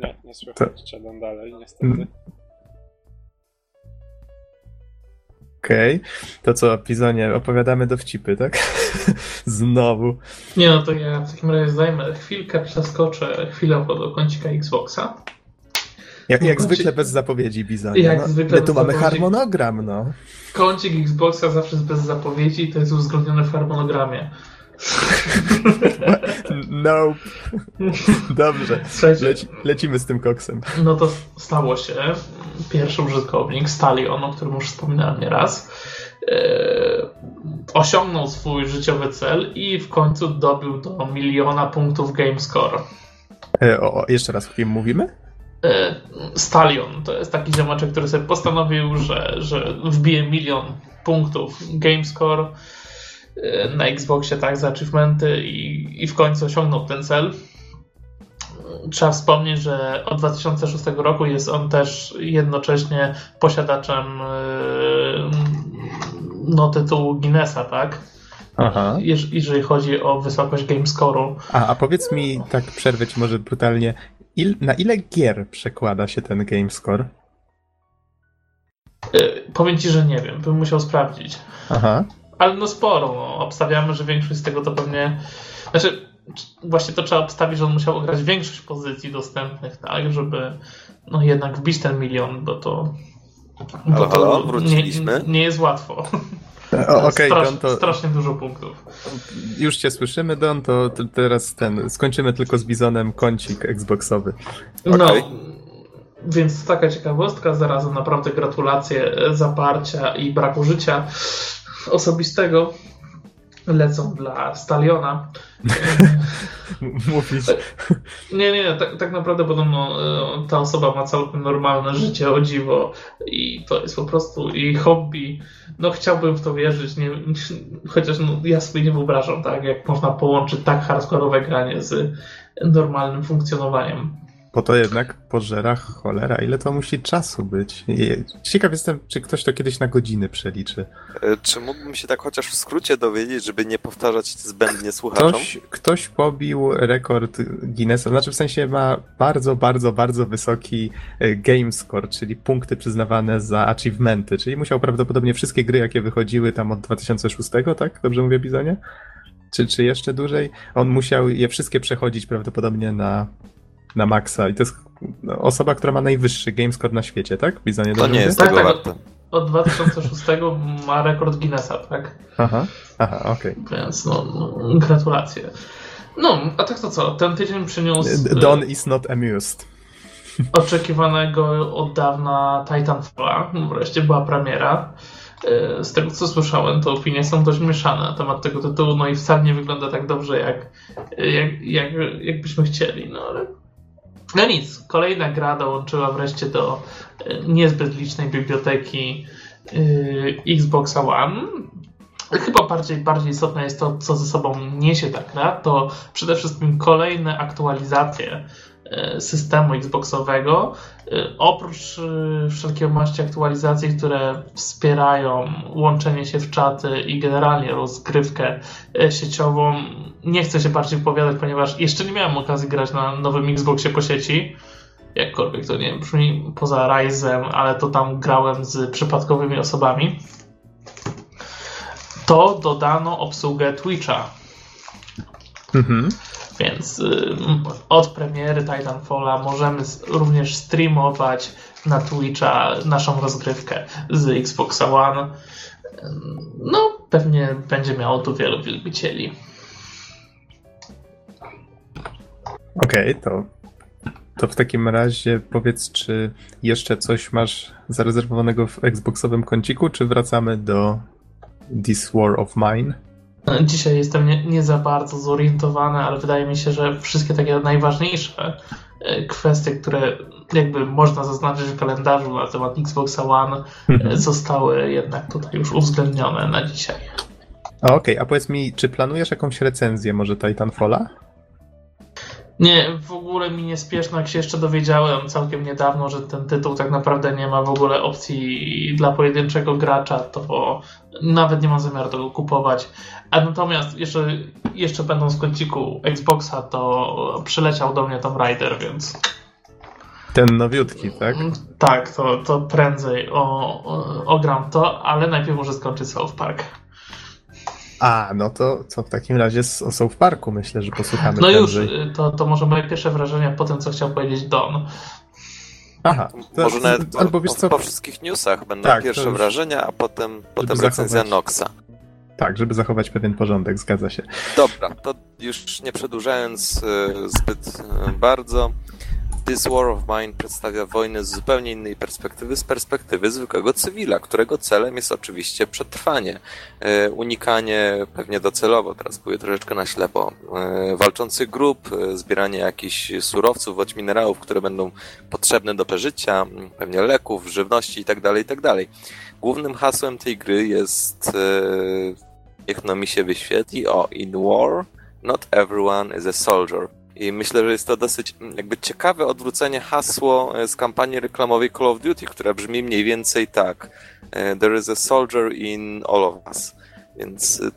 C: Nie, nie słychać cię, Don, dalej, niestety.
A: Okej, okay. to co, Pizonie, opowiadamy dowcipy, tak? *laughs* Znowu.
B: Nie no, to ja w takim razie zajmę chwilkę, przeskoczę chwilowo do kącika Xboxa.
A: Jak, jak zwykle bez zapowiedzi, Bizonie. Jak no, zwykle my tu mamy zapowiedzi. harmonogram, no.
B: Kącik Xboxa zawsze jest bez zapowiedzi i to jest uwzględnione w harmonogramie. *laughs*
A: No. Dobrze. Leci, lecimy z tym koksem.
B: No to stało się. pierwszy użytkownik, Stalion, o którym już wspominałem nieraz, e, osiągnął swój życiowy cel i w końcu dobił do miliona punktów GameScore.
A: E, o, jeszcze raz, o kim mówimy?
B: E, Stalion to jest taki ziomeczek, który sobie postanowił, że, że wbije milion punktów GameScore na Xboxie, tak, za achievementy i, i w końcu osiągnął ten cel. Trzeba wspomnieć, że od 2006 roku jest on też jednocześnie posiadaczem no, tytułu Guinnessa, tak? Aha. jeżeli chodzi o wysokość gamescore'u.
A: A, a powiedz mi, tak przerwę ci może brutalnie, il, na ile gier przekłada się ten gamescore?
B: Yy, powiem ci, że nie wiem, bym musiał sprawdzić. Aha. Ale no sporo, no. obstawiamy, że większość z tego to pewnie... Znaczy, właśnie to trzeba obstawić, że on musiał ograć większość pozycji dostępnych, tak, żeby no jednak wbić ten milion, bo to...
D: Halo, halo, wróciliśmy.
B: Nie, nie jest łatwo. *laughs*
A: Okej, okay,
B: Strasz, to... Strasznie dużo punktów.
A: Już cię słyszymy, Don, to teraz ten, skończymy tylko z Bizonem kącik Xboxowy.
B: Okay. No, więc taka ciekawostka, zarazem naprawdę gratulacje zaparcia i braku życia osobistego lecą dla Staliona. *laughs*
A: Mówić.
B: Nie, nie, tak, tak naprawdę podobno e, ta osoba ma całkiem normalne życie, o dziwo i to jest po prostu jej hobby. No chciałbym w to wierzyć, nie, chociaż no, ja sobie nie wyobrażam, tak, jak można połączyć tak hardkorowe granie z normalnym funkcjonowaniem.
A: Po to jednak pożera cholera, ile to musi czasu być. Ciekaw jestem, czy ktoś to kiedyś na godziny przeliczy.
D: E, czy mógłbym się tak chociaż w skrócie dowiedzieć, żeby nie powtarzać zbędnie słuchaczom?
A: Ktoś, ktoś pobił rekord Guinnessa, znaczy w sensie ma bardzo, bardzo, bardzo wysoki e, game score, czyli punkty przyznawane za achievementy, czyli musiał prawdopodobnie wszystkie gry, jakie wychodziły tam od 2006, tak? Dobrze mówię, Bizonie? Czy, czy jeszcze dłużej? On musiał je wszystkie przechodzić prawdopodobnie na na maksa i to jest no, osoba, która ma najwyższy gamescore na świecie, tak?
D: Bizonie to nie jest tak, tego tak, warte.
B: Od, od 2006 ma rekord Guinnessa, tak?
A: Aha, aha, okej.
B: Okay. Więc no, no, gratulacje. No, a tak to co? Ten tydzień przyniósł...
A: Don is not amused.
B: Oczekiwanego od dawna Titanfalla. Wreszcie była premiera. E, z tego co słyszałem, to opinie są dość mieszane na temat tego tytułu, no i wcale nie wygląda tak dobrze, jak, jak, jak, jakbyśmy chcieli, no ale no nic, kolejna gra dołączyła wreszcie do e, niezbyt licznej biblioteki yy, Xboxa One. Chyba bardziej, bardziej istotne jest to, co ze sobą niesie ta gra, to przede wszystkim kolejne aktualizacje systemu Xboxowego. E, oprócz e, wszelkiej maści aktualizacji, które wspierają łączenie się w czaty i generalnie rozgrywkę sieciową, nie chcę się bardziej wypowiadać, ponieważ jeszcze nie miałem okazji grać na nowym Xboxie po sieci. Jakkolwiek to nie brzmi poza Ryzem, ale to tam grałem z przypadkowymi osobami. To dodano obsługę Twitcha. Mhm. Więc y, od premiery Titanfalla możemy również streamować na Twitcha naszą rozgrywkę z Xbox One. No, pewnie będzie miało tu wielu wielbicieli.
A: Okej, okay, to, to w takim razie powiedz, czy jeszcze coś masz zarezerwowanego w Xboxowym kąciku, czy wracamy do This War of Mine?
B: Dzisiaj jestem nie, nie, za bardzo zorientowany, ale wydaje mi się, że wszystkie takie najważniejsze e, kwestie, które jakby można zaznaczyć w kalendarzu na temat Xbox One, e, mhm. zostały jednak tutaj już uwzględnione na dzisiaj.
A: Okej, okay, a powiedz mi, czy planujesz jakąś recenzję może Titanfalla?
B: Nie, w ogóle mi niespieszno, jak się jeszcze dowiedziałem całkiem niedawno, że ten tytuł tak naprawdę nie ma w ogóle opcji dla pojedynczego gracza, to nawet nie mam zamiaru tego kupować. A natomiast jeszcze, jeszcze będąc w kąciku Xboxa, to przyleciał do mnie Tomb Raider, więc...
A: Ten nowiutki, tak?
B: Tak, to, to prędzej o, o, ogram to, ale najpierw muszę skończyć South Park.
A: A, no to co w takim razie są w parku, myślę, że posłuchamy.
B: No prędzej. już, to, to może moje pierwsze wrażenia po tym, co chciał powiedzieć Don.
D: Aha. To, może nawet albo wiesz co? po wszystkich newsach będą tak, pierwsze już, wrażenia, a potem, potem recenzja zachować, Noxa.
A: Tak, żeby zachować pewien porządek, zgadza się.
D: Dobra, to już nie przedłużając e, zbyt e, bardzo, This War of Mine przedstawia wojnę z zupełnie innej perspektywy, z perspektywy zwykłego cywila, którego celem jest oczywiście przetrwanie, e, unikanie pewnie docelowo, teraz były troszeczkę na ślepo, e, walczących grup, e, zbieranie jakichś surowców, bądź minerałów, które będą potrzebne do przeżycia, pewnie leków, żywności itd., itd. Głównym hasłem tej gry jest, niech no mi się wyświetli, o, in war, not everyone is a soldier. I myślę, że jest to dosyć mm, jakby ciekawe odwrócenie hasło e, z kampanii reklamowej Call of Duty, która brzmi mniej więcej tak. E, There is a soldier in all of us. Więc e,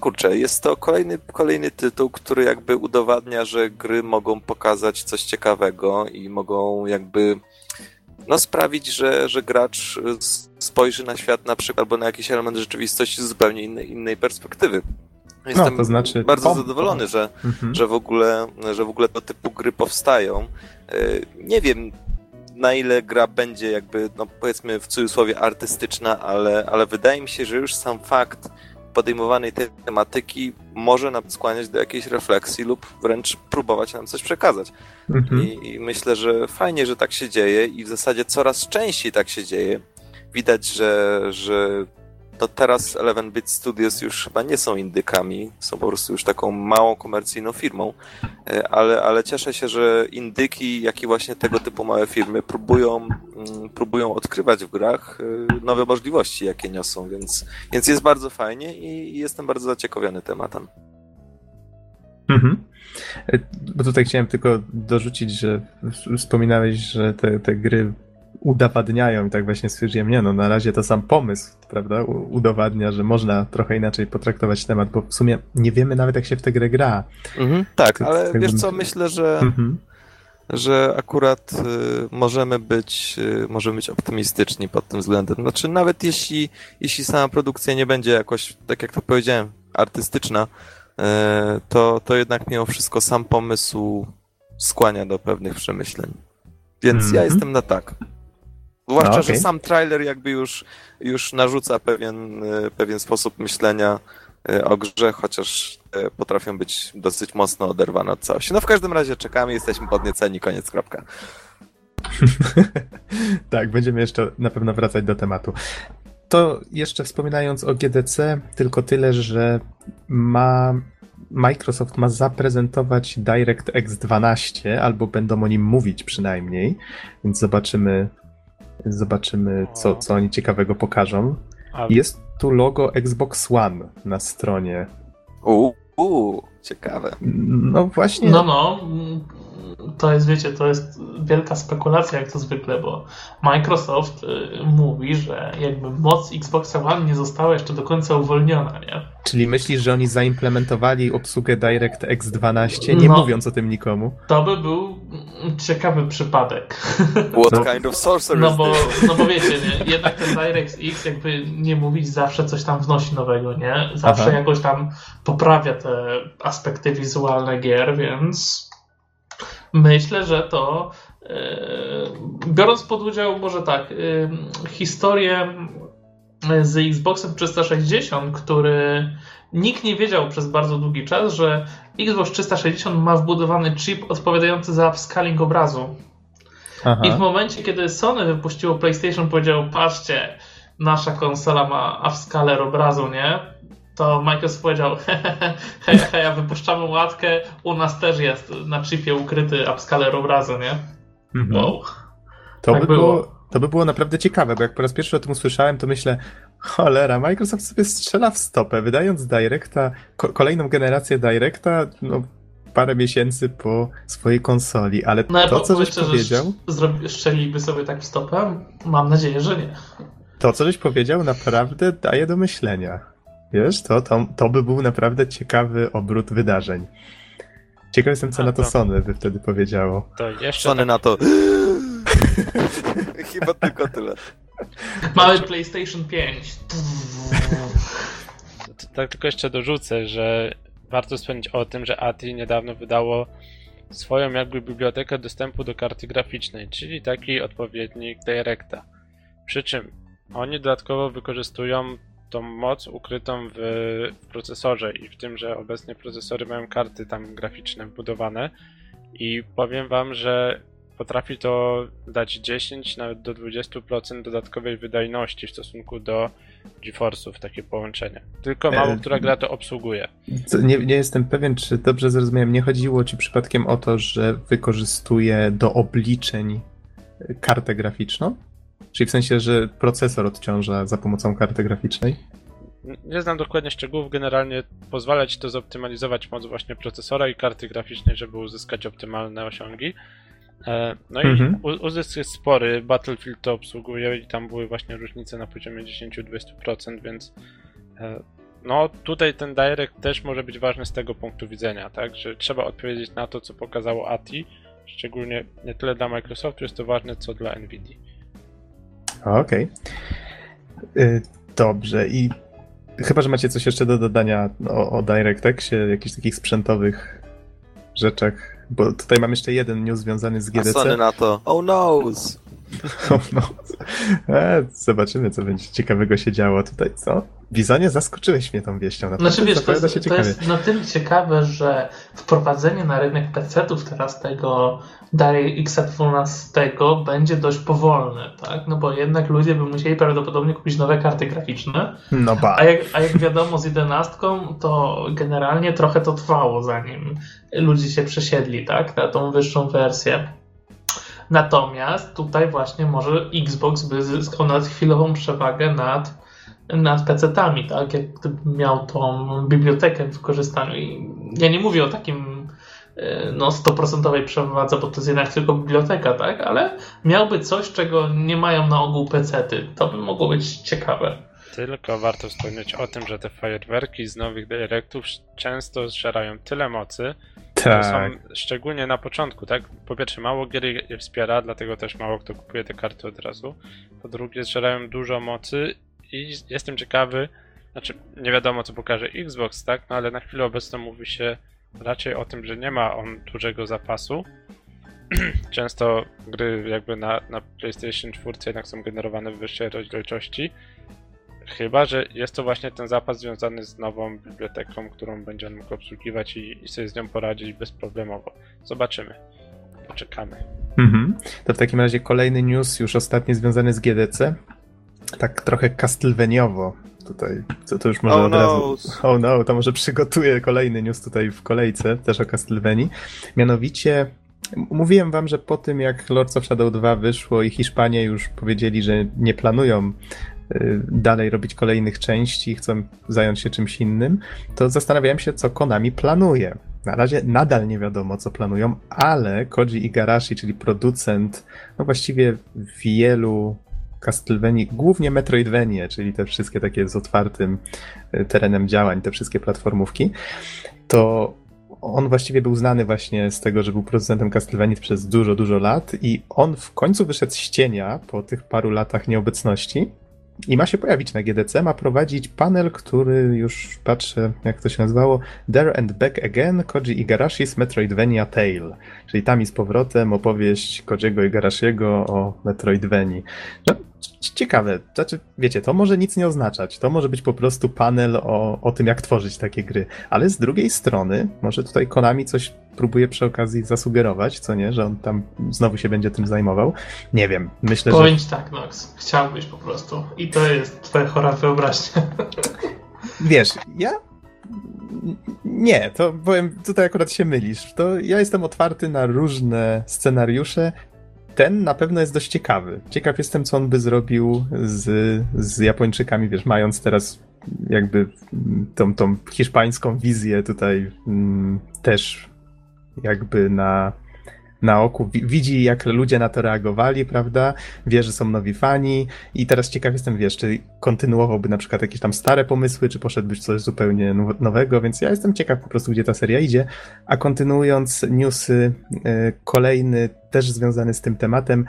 D: kurczę, jest to kolejny, kolejny tytuł, który jakby udowadnia, że gry mogą pokazać coś ciekawego i mogą jakby no, sprawić, że, że gracz spojrzy na świat na przykład albo na jakiś element rzeczywistości z zupełnie innej, innej perspektywy. Jestem no, to znaczy bardzo pom, zadowolony, że, mhm. że, w ogóle, że w ogóle tego typu gry powstają. E, nie wiem, na ile gra będzie jakby, no powiedzmy w cudzysłowie artystyczna, ale, ale wydaje mi się, że już sam fakt podejmowanej tej tematyki może nam skłaniać do jakiejś refleksji lub wręcz próbować nam coś przekazać. Mhm. I, I, myślę, że fajnie, że tak się dzieje i w zasadzie coraz częściej tak się dzieje. Widać, że, że to teraz Eleven Bit Studios już chyba nie są indykami, są po prostu już taką małą komercyjną firmą, e, ale, ale cieszę się, że indyki, jak i właśnie tego typu małe firmy próbują, mm, próbują odkrywać w grach e, nowe możliwości, jakie niosą, więc, więc jest bardzo fajnie i jestem bardzo zaciekawiony tematem.
A: Mhm. E, bo tutaj chciałem tylko dorzucić, że wspominałeś, że te, te gry udowadniają i tak właśnie stwierdziłem, nie no, na razie to sam pomysł, prawda, udowadnia, że można trochę inaczej potraktować temat, bo w sumie nie wiemy nawet jak się w tę grę gra.
D: Mhm, tak, to, ale wiesz co, myślę, że mhm. że akurat y, możemy być y, możemy być optymistyczni pod tym względem. Znaczy nawet jeśli, jeśli sama produkcja nie będzie jakoś, tak jak to powiedziałem, artystyczna, y, to, to jednak mimo wszystko sam pomysł skłania do pewnych przemyśleń. Więc ja mhm. jestem na tak. Zwłaszcza, no, okay. że sam trailer jakby już, już narzuca pewien, e, pewien sposób myślenia e, o grze, chociaż e, potrafią być dosyć mocno oderwane od całości. No w każdym razie czekamy, jesteśmy podnieceni, koniec, kropka. *laughs*
A: tak, będziemy jeszcze na pewno wracać do tematu. To jeszcze wspominając o GDC, tylko tyle, że ma Microsoft ma zaprezentować DirectX 12, albo będą o nim mówić przynajmniej, więc zobaczymy, Zobaczymy, co, co oni ciekawego pokażą. Jest tu logo Xbox One na stronie.
D: Uuu, ciekawe.
A: No właśnie.
B: No, no to jest, wiecie, to jest wielka spekulacja, jak to zwykle, bo Microsoft y, mówi, że jakby moc Xboxa One nie została jeszcze do końca uwolniona, nie?
A: Czyli myślisz, że oni zaimplementowali obsługę DirectX 12, nie no, mówiąc o tym nikomu?
B: To by był ciekawy przypadek. *laughs*
D: What kind of sorcery
B: no bo, no bo wiecie, nie? jednak ten DirectX jakby nie mówić zawsze coś tam wnosi nowego, nie? Zawsze Aha. jakoś tam poprawia te aspekty wizualne gier, więc Myślę, że to e, biorąc pod udział może tak, e, historię z Xboxem 360, który nikt nie wiedział przez bardzo długi czas, że Xbox 360 ma wbudowany chip odpowiadający za upscaling obrazu. Aha. I w momencie, kiedy Sony wypuściło PlayStation, powiedział: Patrzcie, nasza konsola ma upscaler obrazu, nie? To Microsoft powiedział, *laughs* hej, hej, wypuszczamy łatkę, u nas też jest na chipie ukryty upscaler obrazu, nie? Mhm. Wow.
A: To, tak by było. było. to by było naprawdę ciekawe, bo jak po raz pierwszy o tym usłyszałem, to myślę, cholera, Microsoft sobie strzela w stopę, wydając Directa, ko kolejną generację Directa, no parę miesięcy po swojej konsoli, ale no, to, co żeś powiedział...
B: Strzeliliby sobie tak w stopę? Mam nadzieję, że nie.
A: To, co żeś powiedział, naprawdę daje do myślenia. Wiesz, to, to, to by był naprawdę ciekawy obrót wydarzeń. Ciekaw jestem, co A, na to, to Sony by wtedy powiedziało.
D: To jeszcze Sony tak... na to. *laughs* Chyba tylko tyle.
B: Mamy PlayStation 5.
C: tak tylko jeszcze dorzucę, że warto wspomnieć o tym, że ATI niedawno wydało swoją jakby bibliotekę dostępu do karty graficznej, czyli taki odpowiednik Directa. Przy czym oni dodatkowo wykorzystują tą moc ukrytą w, procesorze i w tym, że obecnie procesory mają karty tam graficzne wbudowane i powiem wam, że potrafi to dać 10 nawet do 20% dodatkowej wydajności w stosunku do GeForce'ów takie połączenie. Tylko mało
A: E,
C: która gra to obsługuje.
A: Co- Nie, nie jestem pewien, czy dobrze zrozumiałem. Nie chodziło ci przypadkiem o to, że wykorzystuje do obliczeń kartę graficzną? Czyli w sensie, że procesor odciąża za pomocą karty graficznej?
C: Nie znam dokładnie szczegółów, generalnie pozwala ci to zoptymalizować moc właśnie procesora i karty graficznej, żeby uzyskać optymalne osiągi. E, No i
A: Mhm.
C: uzysk jest spory, Battlefield to obsługuje i tam były właśnie różnice na poziomie 10-20%, więc e, no tutaj ten Direct też może być ważny z tego punktu widzenia, tak, że trzeba odpowiedzieć na to, co pokazało ATI, szczególnie nie tyle dla Microsoftu jest to ważne, co dla Nvidia.
A: Okej. Y, Dobrze. I chyba, że macie coś jeszcze do dodania o, o DirectXie, jakichś takich sprzętowych rzeczach, bo tutaj mam jeszcze jeden news związany z
D: A
A: GDC.
D: Sony na to, oh noes!
A: No, *laughs* no. E, zobaczymy, co będzie ciekawego się działo tutaj, co? Bizonie, zaskoczyłeś mnie tą wieścią. Naprawdę
B: Znaczy wiesz, to jest, to jest na tyle ciekawe, że wprowadzenie na rynek PC-ów teraz tego DirectX 12 będzie dość powolne, tak? No bo jednak ludzie by musieli prawdopodobnie kupić nowe karty graficzne,
A: No ba.
B: a jak, a jak wiadomo z 11 to generalnie trochę to trwało zanim ludzie się przesiedli, tak? Na tą wyższą wersję. Natomiast tutaj właśnie może Xbox by zyskał nawet chwilową przewagę nad, nad PC-tami, tak? Jak miał tą bibliotekę w wykorzystaniu. I ja nie mówię o takim no, 100% przewadze, bo to jest jednak tylko biblioteka, tak? Ale miałby coś, czego nie mają na ogół PC-ty. To by mogło być ciekawe.
C: Tylko warto wspomnieć o tym, że te fajerwerki z nowych Directów często zżerają tyle mocy, że
A: Tak.
C: są szczególnie na początku, tak? Po pierwsze, mało gier je wspiera, dlatego też mało kto kupuje te karty od razu. Po drugie, zżerają dużo mocy i jestem ciekawy, znaczy nie wiadomo co pokaże Xbox, tak? No ale na chwilę obecną mówi się raczej o tym, że nie ma on dużego zapasu. *clears throat* Często gry jakby na, na PlayStation 4 jednak są generowane w wyższej rozdzielczości. Chyba, że jest to właśnie ten zapas związany z nową biblioteką, którą będzie on mógł obsługiwać i, i sobie z nią poradzić bezproblemowo. Zobaczymy. Poczekamy.
A: Mhm. To w takim razie kolejny news, już ostatni związany z GDC. Tak trochę Castlevaniaowo. Tutaj, co to już może
D: Oh
A: od razu.
D: no.
A: Oh no, to może przygotuję kolejny news tutaj w kolejce, też o Castlevanii. Mianowicie, mówiłem wam, że po tym jak Lords of Shadow 2 wyszło i Hiszpanie już powiedzieli, że nie planują y, dalej robić kolejnych części, chcą zająć się czymś innym, to zastanawiałem się, co Konami planuje. Na razie nadal nie wiadomo, co planują, ale Koji Igarashi, czyli producent, no właściwie wielu Castlevanii, głównie Metroidvanie, czyli te wszystkie takie z otwartym y, terenem działań, te wszystkie platformówki, to on właściwie był znany właśnie z tego, że był producentem Castlevanii przez dużo, dużo lat i on w końcu wyszedł z cienia po tych paru latach nieobecności i ma się pojawić na GDC, ma prowadzić panel, który już patrzę, jak to się nazywało, There and Back Again, Koji Igarashi's Metroidvania Tale, czyli tam i z powrotem opowieść Kojiego Igarashiego o Metroidvanii. No, ciekawe, znaczy, wiecie, to może nic nie oznaczać, to może być po prostu panel o, o tym, jak tworzyć takie gry, ale z drugiej strony, może tutaj Konami coś próbuje przy okazji zasugerować, co nie, że on tam znowu się będzie tym zajmował. Nie wiem, myślę, że
B: Powiem ci tak, Nox. Chciałbyś po prostu. I to jest twoja chora wyobraźnia. *laughs*
A: Wiesz, ja. Nie, to powiem, tutaj akurat się mylisz. To ja jestem otwarty na różne scenariusze. Ten na pewno jest dość ciekawy. Ciekaw jestem, co on by zrobił z, z Japończykami, wiesz, mając teraz jakby tą, tą hiszpańską wizję tutaj mm, też jakby na, na oku. Wi- Widzi, jak ludzie na to reagowali, prawda? Wie, że są nowi fani. I teraz ciekaw jestem, wiesz, czy kontynuowałby na przykład jakieś tam stare pomysły, czy poszedłby w coś zupełnie now- nowego, więc ja jestem ciekaw po prostu, gdzie ta seria idzie. A kontynuując newsy, e, kolejny też związany z tym tematem,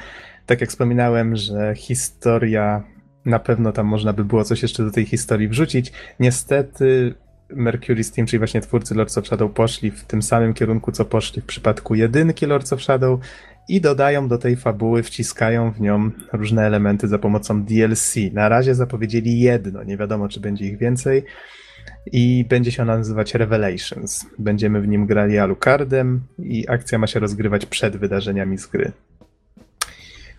A: tak jak wspominałem, że historia, na pewno tam można by było coś jeszcze do tej historii wrzucić. Niestety Mercury Steam, czyli właśnie twórcy Lords of Shadow, poszli w tym samym kierunku, co poszli w przypadku jedynki Lords of Shadow i dodają do tej fabuły, wciskają w nią różne elementy za pomocą DLC. Na razie zapowiedzieli jedno, nie wiadomo, czy będzie ich więcej. I będzie się ona nazywać Revelations. Będziemy w nim grali Alucardem i akcja ma się rozgrywać przed wydarzeniami z gry.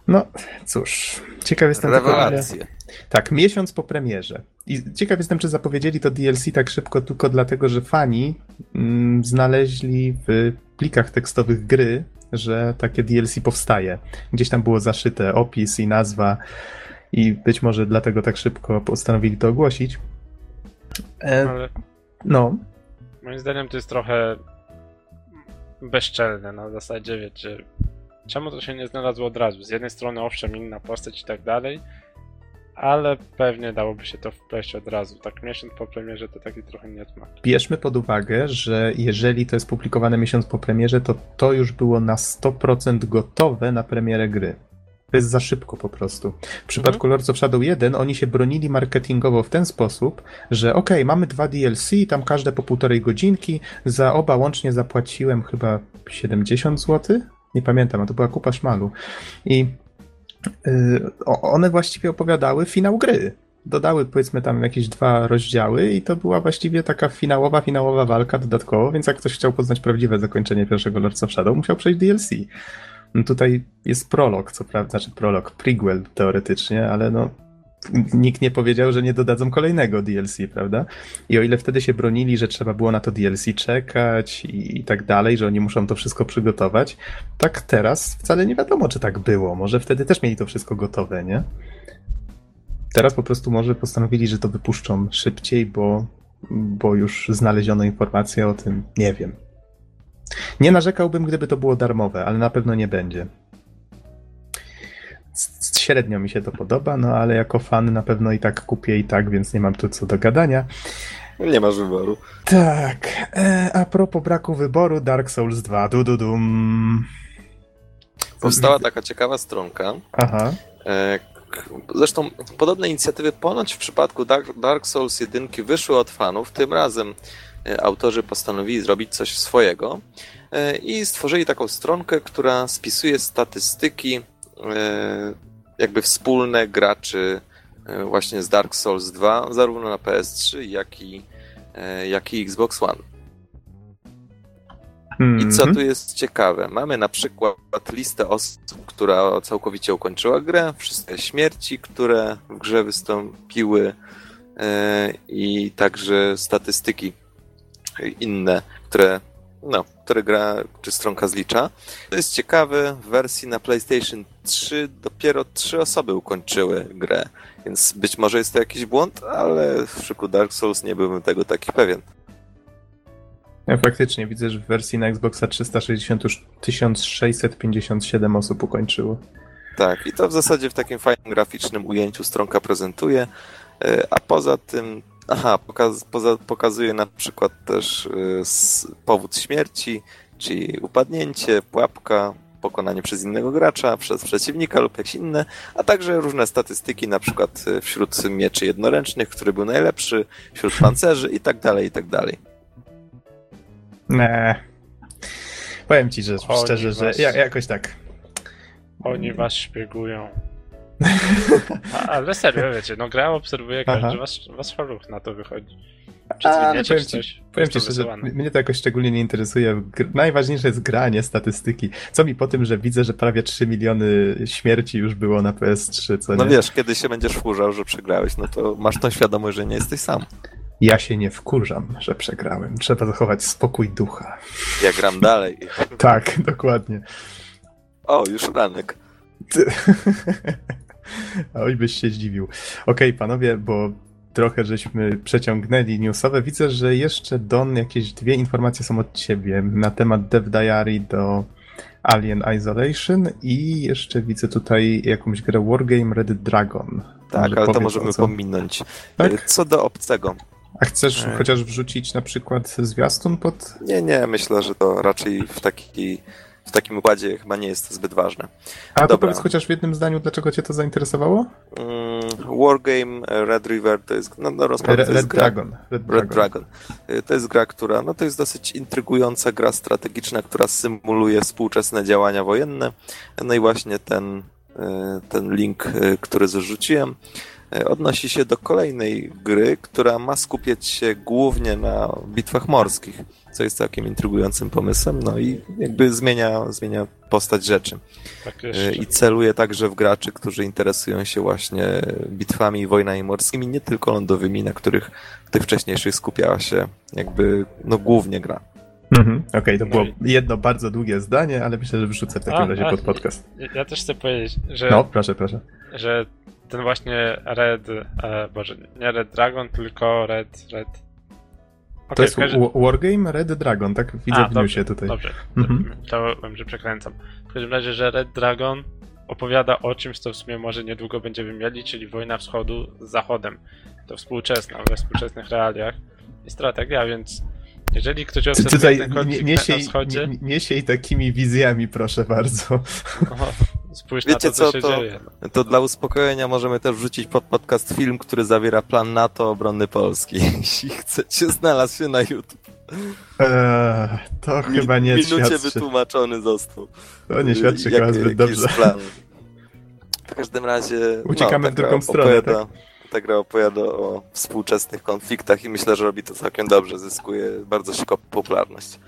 A: No cóż, ciekaw jestem
D: Rewelacje.
A: Tak, miesiąc po premierze. I ciekaw jestem, czy zapowiedzieli to DLC tak szybko tylko dlatego, że fani mm, znaleźli w plikach tekstowych gry, że takie DLC powstaje. Gdzieś tam było zaszyte opis i nazwa i być może dlatego tak szybko postanowili to ogłosić. E,
C: Ale
A: no,
C: moim zdaniem to jest trochę bezczelne na zasadzie, wiecie, czemu to się nie znalazło od razu? Z jednej strony owszem, inna postać i tak dalej, ale pewnie dałoby się to wpleść od razu. Tak miesiąc po premierze to taki trochę niesmak.
A: bierzmy pod uwagę, że jeżeli to jest publikowane miesiąc po premierze, to to już było na 100% gotowe na premierę gry. To jest za szybko po prostu. W przypadku Lords of Shadow 1 oni się bronili marketingowo w ten sposób, że okej, mamy dwa DLC, tam każde po półtorej godzinki, za oba łącznie zapłaciłem chyba 70 zł? Nie pamiętam, a to była kupa szmalu. I one właściwie opowiadały finał gry dodały powiedzmy tam jakieś dwa rozdziały i to była właściwie taka finałowa, finałowa walka dodatkowo, więc jak ktoś chciał poznać prawdziwe zakończenie pierwszego Lords of Shadow, musiał przejść DLC. No tutaj jest prolog, co prawda, znaczy prolog, prequel teoretycznie, ale no nikt nie powiedział, że nie dodadzą kolejnego DLC, prawda? I o ile wtedy się bronili, że trzeba było na to DLC czekać i, i tak dalej, że oni muszą to wszystko przygotować, tak teraz wcale nie wiadomo, czy tak było. Może wtedy też mieli to wszystko gotowe, nie? Teraz po prostu może postanowili, że to wypuszczą szybciej, bo, bo już znaleziono informacje o tym. Nie wiem. Nie narzekałbym, gdyby to było darmowe, ale na pewno nie będzie. Średnio mi się to podoba, no ale jako fan na pewno i tak kupię i tak, więc nie mam tu co do gadania.
D: Nie masz wyboru.
A: Tak, e, a propos braku wyboru, Dark Souls 2, du, du, dum.
D: Powstała taka ciekawa stronka.
A: Aha,
D: e, Zresztą podobne inicjatywy ponoć w przypadku Dark, Dark Souls 1 wyszły od fanów. Tym razem e, autorzy postanowili zrobić coś swojego e, i stworzyli taką stronkę, która spisuje statystyki e, jakby wspólne graczy e, właśnie z Dark Souls 2, zarówno na PS3, jak i, e, jak i Xbox One. I co
A: Mhm.
D: tu jest ciekawe? Mamy na przykład listę osób, która całkowicie ukończyła grę, wszystkie śmierci, które w grze wystąpiły e, i także statystyki inne, które, no, które gra czy stronka zlicza. To jest ciekawe, w wersji na PlayStation 3 dopiero trzy osoby ukończyły grę, więc być może jest to jakiś błąd, ale w przypadku Dark Souls nie byłbym tego taki pewien.
A: Ja faktycznie widzę, że w wersji na Xboxa 360 już 1657 osób ukończyło.
D: Tak, i to w zasadzie w takim fajnym graficznym ujęciu stronka prezentuje, e, a poza tym, aha, pokaz, poza, pokazuje na przykład też s- powód śmierci, czyli upadnięcie, pułapka, pokonanie przez innego gracza, przez przeciwnika lub jakieś inne, a także różne statystyki, na przykład e, wśród mieczy jednoręcznych, który był najlepszy, wśród pancerzy i tak dalej, i tak dalej.
A: Nie. Powiem ci, że
C: Oni
A: szczerze, że
C: was-
A: ja, jakoś tak.
C: Oni was szpiegują. A, ale serio, wiecie, no gra obserwuje każdy wasz, wasz ruch na to wychodzi. Czy zwiniecie,
A: powiem
C: czy
A: ci-
C: coś?
A: Powiem ci szczerze, mnie to jakoś szczególnie nie interesuje. Gr- Najważniejsze jest granie, statystyki. Co mi po tym, że widzę, że prawie 3 miliony śmierci już było na PS3, co
D: No
A: nie?
D: wiesz, kiedy się będziesz wkurzał, że przegrałeś, no to masz tą świadomość, że nie jesteś sam.
A: Ja się nie wkurzam, że przegrałem. Trzeba zachować spokój ducha.
D: Ja gram dalej.
A: Tak, dokładnie.
D: O, już ranek.
A: Ty- *laughs* Oj, byś się zdziwił. Okej, panowie, bo trochę żeśmy przeciągnęli newsowe. Widzę, że jeszcze Don, jakieś dwie informacje są od ciebie na temat Dev Diary do Alien Isolation i jeszcze widzę tutaj jakąś grę Wargame Red Dragon.
D: Tak,
A: Może
D: ale to możemy
A: co-
D: pominąć.
A: Tak?
D: Co do obcego.
A: A chcesz
D: E.
A: chociaż wrzucić na przykład zwiastun pod...
D: Nie, nie, myślę, że to raczej w, taki, takim układzie chyba nie jest zbyt ważne.
A: A to powiedz chociaż w jednym zdaniu, dlaczego cię to zainteresowało?
D: Mm, Wargame Red River to jest, no, no
A: Red,
D: to
A: Dragon. Red
D: Red
A: Dragon.
D: Dragon. Y, To jest gra, która, no to jest dosyć intrygująca gra strategiczna, która symuluje współczesne działania wojenne. No i właśnie ten, y, ten link, y, który zarzuciłem, odnosi się do kolejnej gry, która ma skupiać się głównie na bitwach morskich, co jest całkiem intrygującym pomysłem, no i jakby zmienia, zmienia postać rzeczy.
C: Tak jeszcze.
D: I celuje także w graczy, którzy interesują się właśnie bitwami i wojnami morskimi, nie tylko lądowymi, na których w tych wcześniejszych skupiała się jakby no głównie gra.
A: Mhm. Okej, to
C: No
A: było
C: i-
A: jedno bardzo długie zdanie, ale myślę, że wrzucę w takim
C: A,
A: razie
C: a,
A: pod podcast.
C: Ja- Ja też chcę powiedzieć, że,
A: No, proszę, proszę.
C: że ten właśnie Red, e, boże, nie Red Dragon, tylko Red, Red... Okej,
A: To jest Wa- Wargame Red Dragon, tak? Widzę
C: A,
A: w newsie tutaj.
C: Dobrze,
A: Mhm.
C: chciałem, że przekręcam. W każdym razie, że Red Dragon opowiada o czymś, co w sumie może niedługo będziemy mieli, czyli wojna wschodu z zachodem. To współczesna, we współczesnych realiach i strategia, więc jeżeli ktoś obserwuje
A: tutaj
C: ten
A: nie,
C: konflikt
A: nie,
C: na
A: siej,
C: wschodzie,
A: nie, nie siej takimi wizjami, proszę bardzo.
C: no, spójrz
D: Wiecie
C: na to, co,
D: co,
C: się
D: to-
C: dzieje. No.
D: To dla uspokojenia możemy też wrzucić pod podcast film, który zawiera plan NATO obronny Polski. *laughs* Jeśli chcecie, znalazł się na YouTube.
A: Eee, to chyba nie
D: minucie
A: świadczy.
D: wytłumaczony został.
A: To nie świadczy
D: Jak-
A: chyba zbyt dobrze.
D: plan. W każdym razie.
A: Uciekamy
D: no,
A: w
D: ta gra
A: drugą stronę, tak?
D: opowiada, Ta gra opowiada o współczesnych konfliktach i myślę, że robi to całkiem dobrze. Zyskuje bardzo szybko popularność.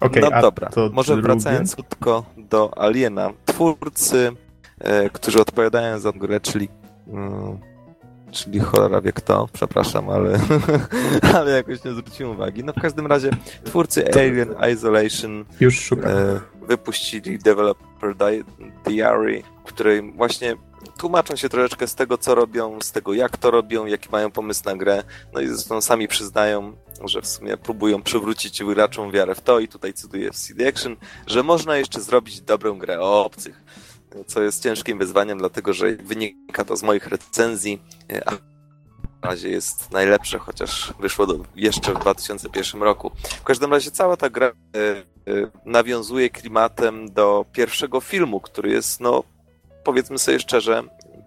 A: Okej,
D: no dobra, może
A: drugie?
D: wracając krótko do Aliena. Twórcy, e, którzy odpowiadają za grę, czyli. mm, czyli cholera wie kto, przepraszam, ale, *laughs* ale jakoś nie zwróciłem uwagi. No w każdym razie twórcy Alien Isolation
A: Już szukam.
D: e, wypuścili Developer Di- Diary, w której właśnie tłumaczą się troszeczkę z tego, co robią, z tego, jak to robią, jaki mają pomysł na grę. No i zresztą sami przyznają, że w sumie próbują przywrócić graczom wiarę w to i tutaj cytuję w CD Action, że można jeszcze zrobić dobrą grę o obcych. Co jest ciężkim wyzwaniem, dlatego że wynika to z moich recenzji, a na razie jest najlepsze, chociaż wyszło do, jeszcze w 2001 roku. W każdym razie cała ta gra e, e, nawiązuje klimatem do pierwszego filmu, który jest, no, powiedzmy sobie szczerze,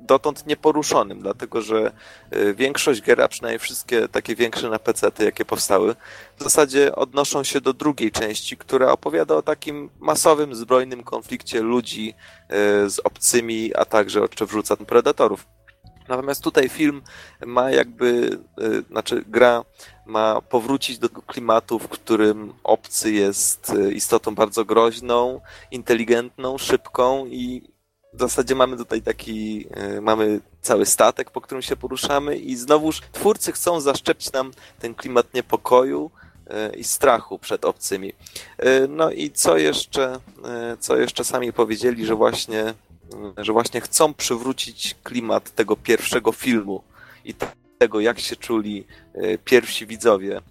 D: dotąd nieporuszonym, dlatego że e, większość gier, a przynajmniej wszystkie takie większe na PC, jakie powstały, w zasadzie odnoszą się do drugiej części, która opowiada o takim masowym, zbrojnym konflikcie ludzi e, z obcymi, a także oczywiście wrzuca predatorów. Natomiast tutaj film ma jakby, e, znaczy gra ma powrócić do klimatu, w którym obcy jest istotą bardzo groźną, inteligentną, szybką i w zasadzie mamy tutaj taki, e, mamy cały statek, po którym się poruszamy i znowuż twórcy chcą zaszczepić nam ten klimat niepokoju e, i strachu przed obcymi. E, No i co jeszcze, co jeszcze sami powiedzieli, że właśnie, że właśnie chcą przywrócić klimat tego pierwszego filmu i tego, jak się czuli pierwsi widzowie.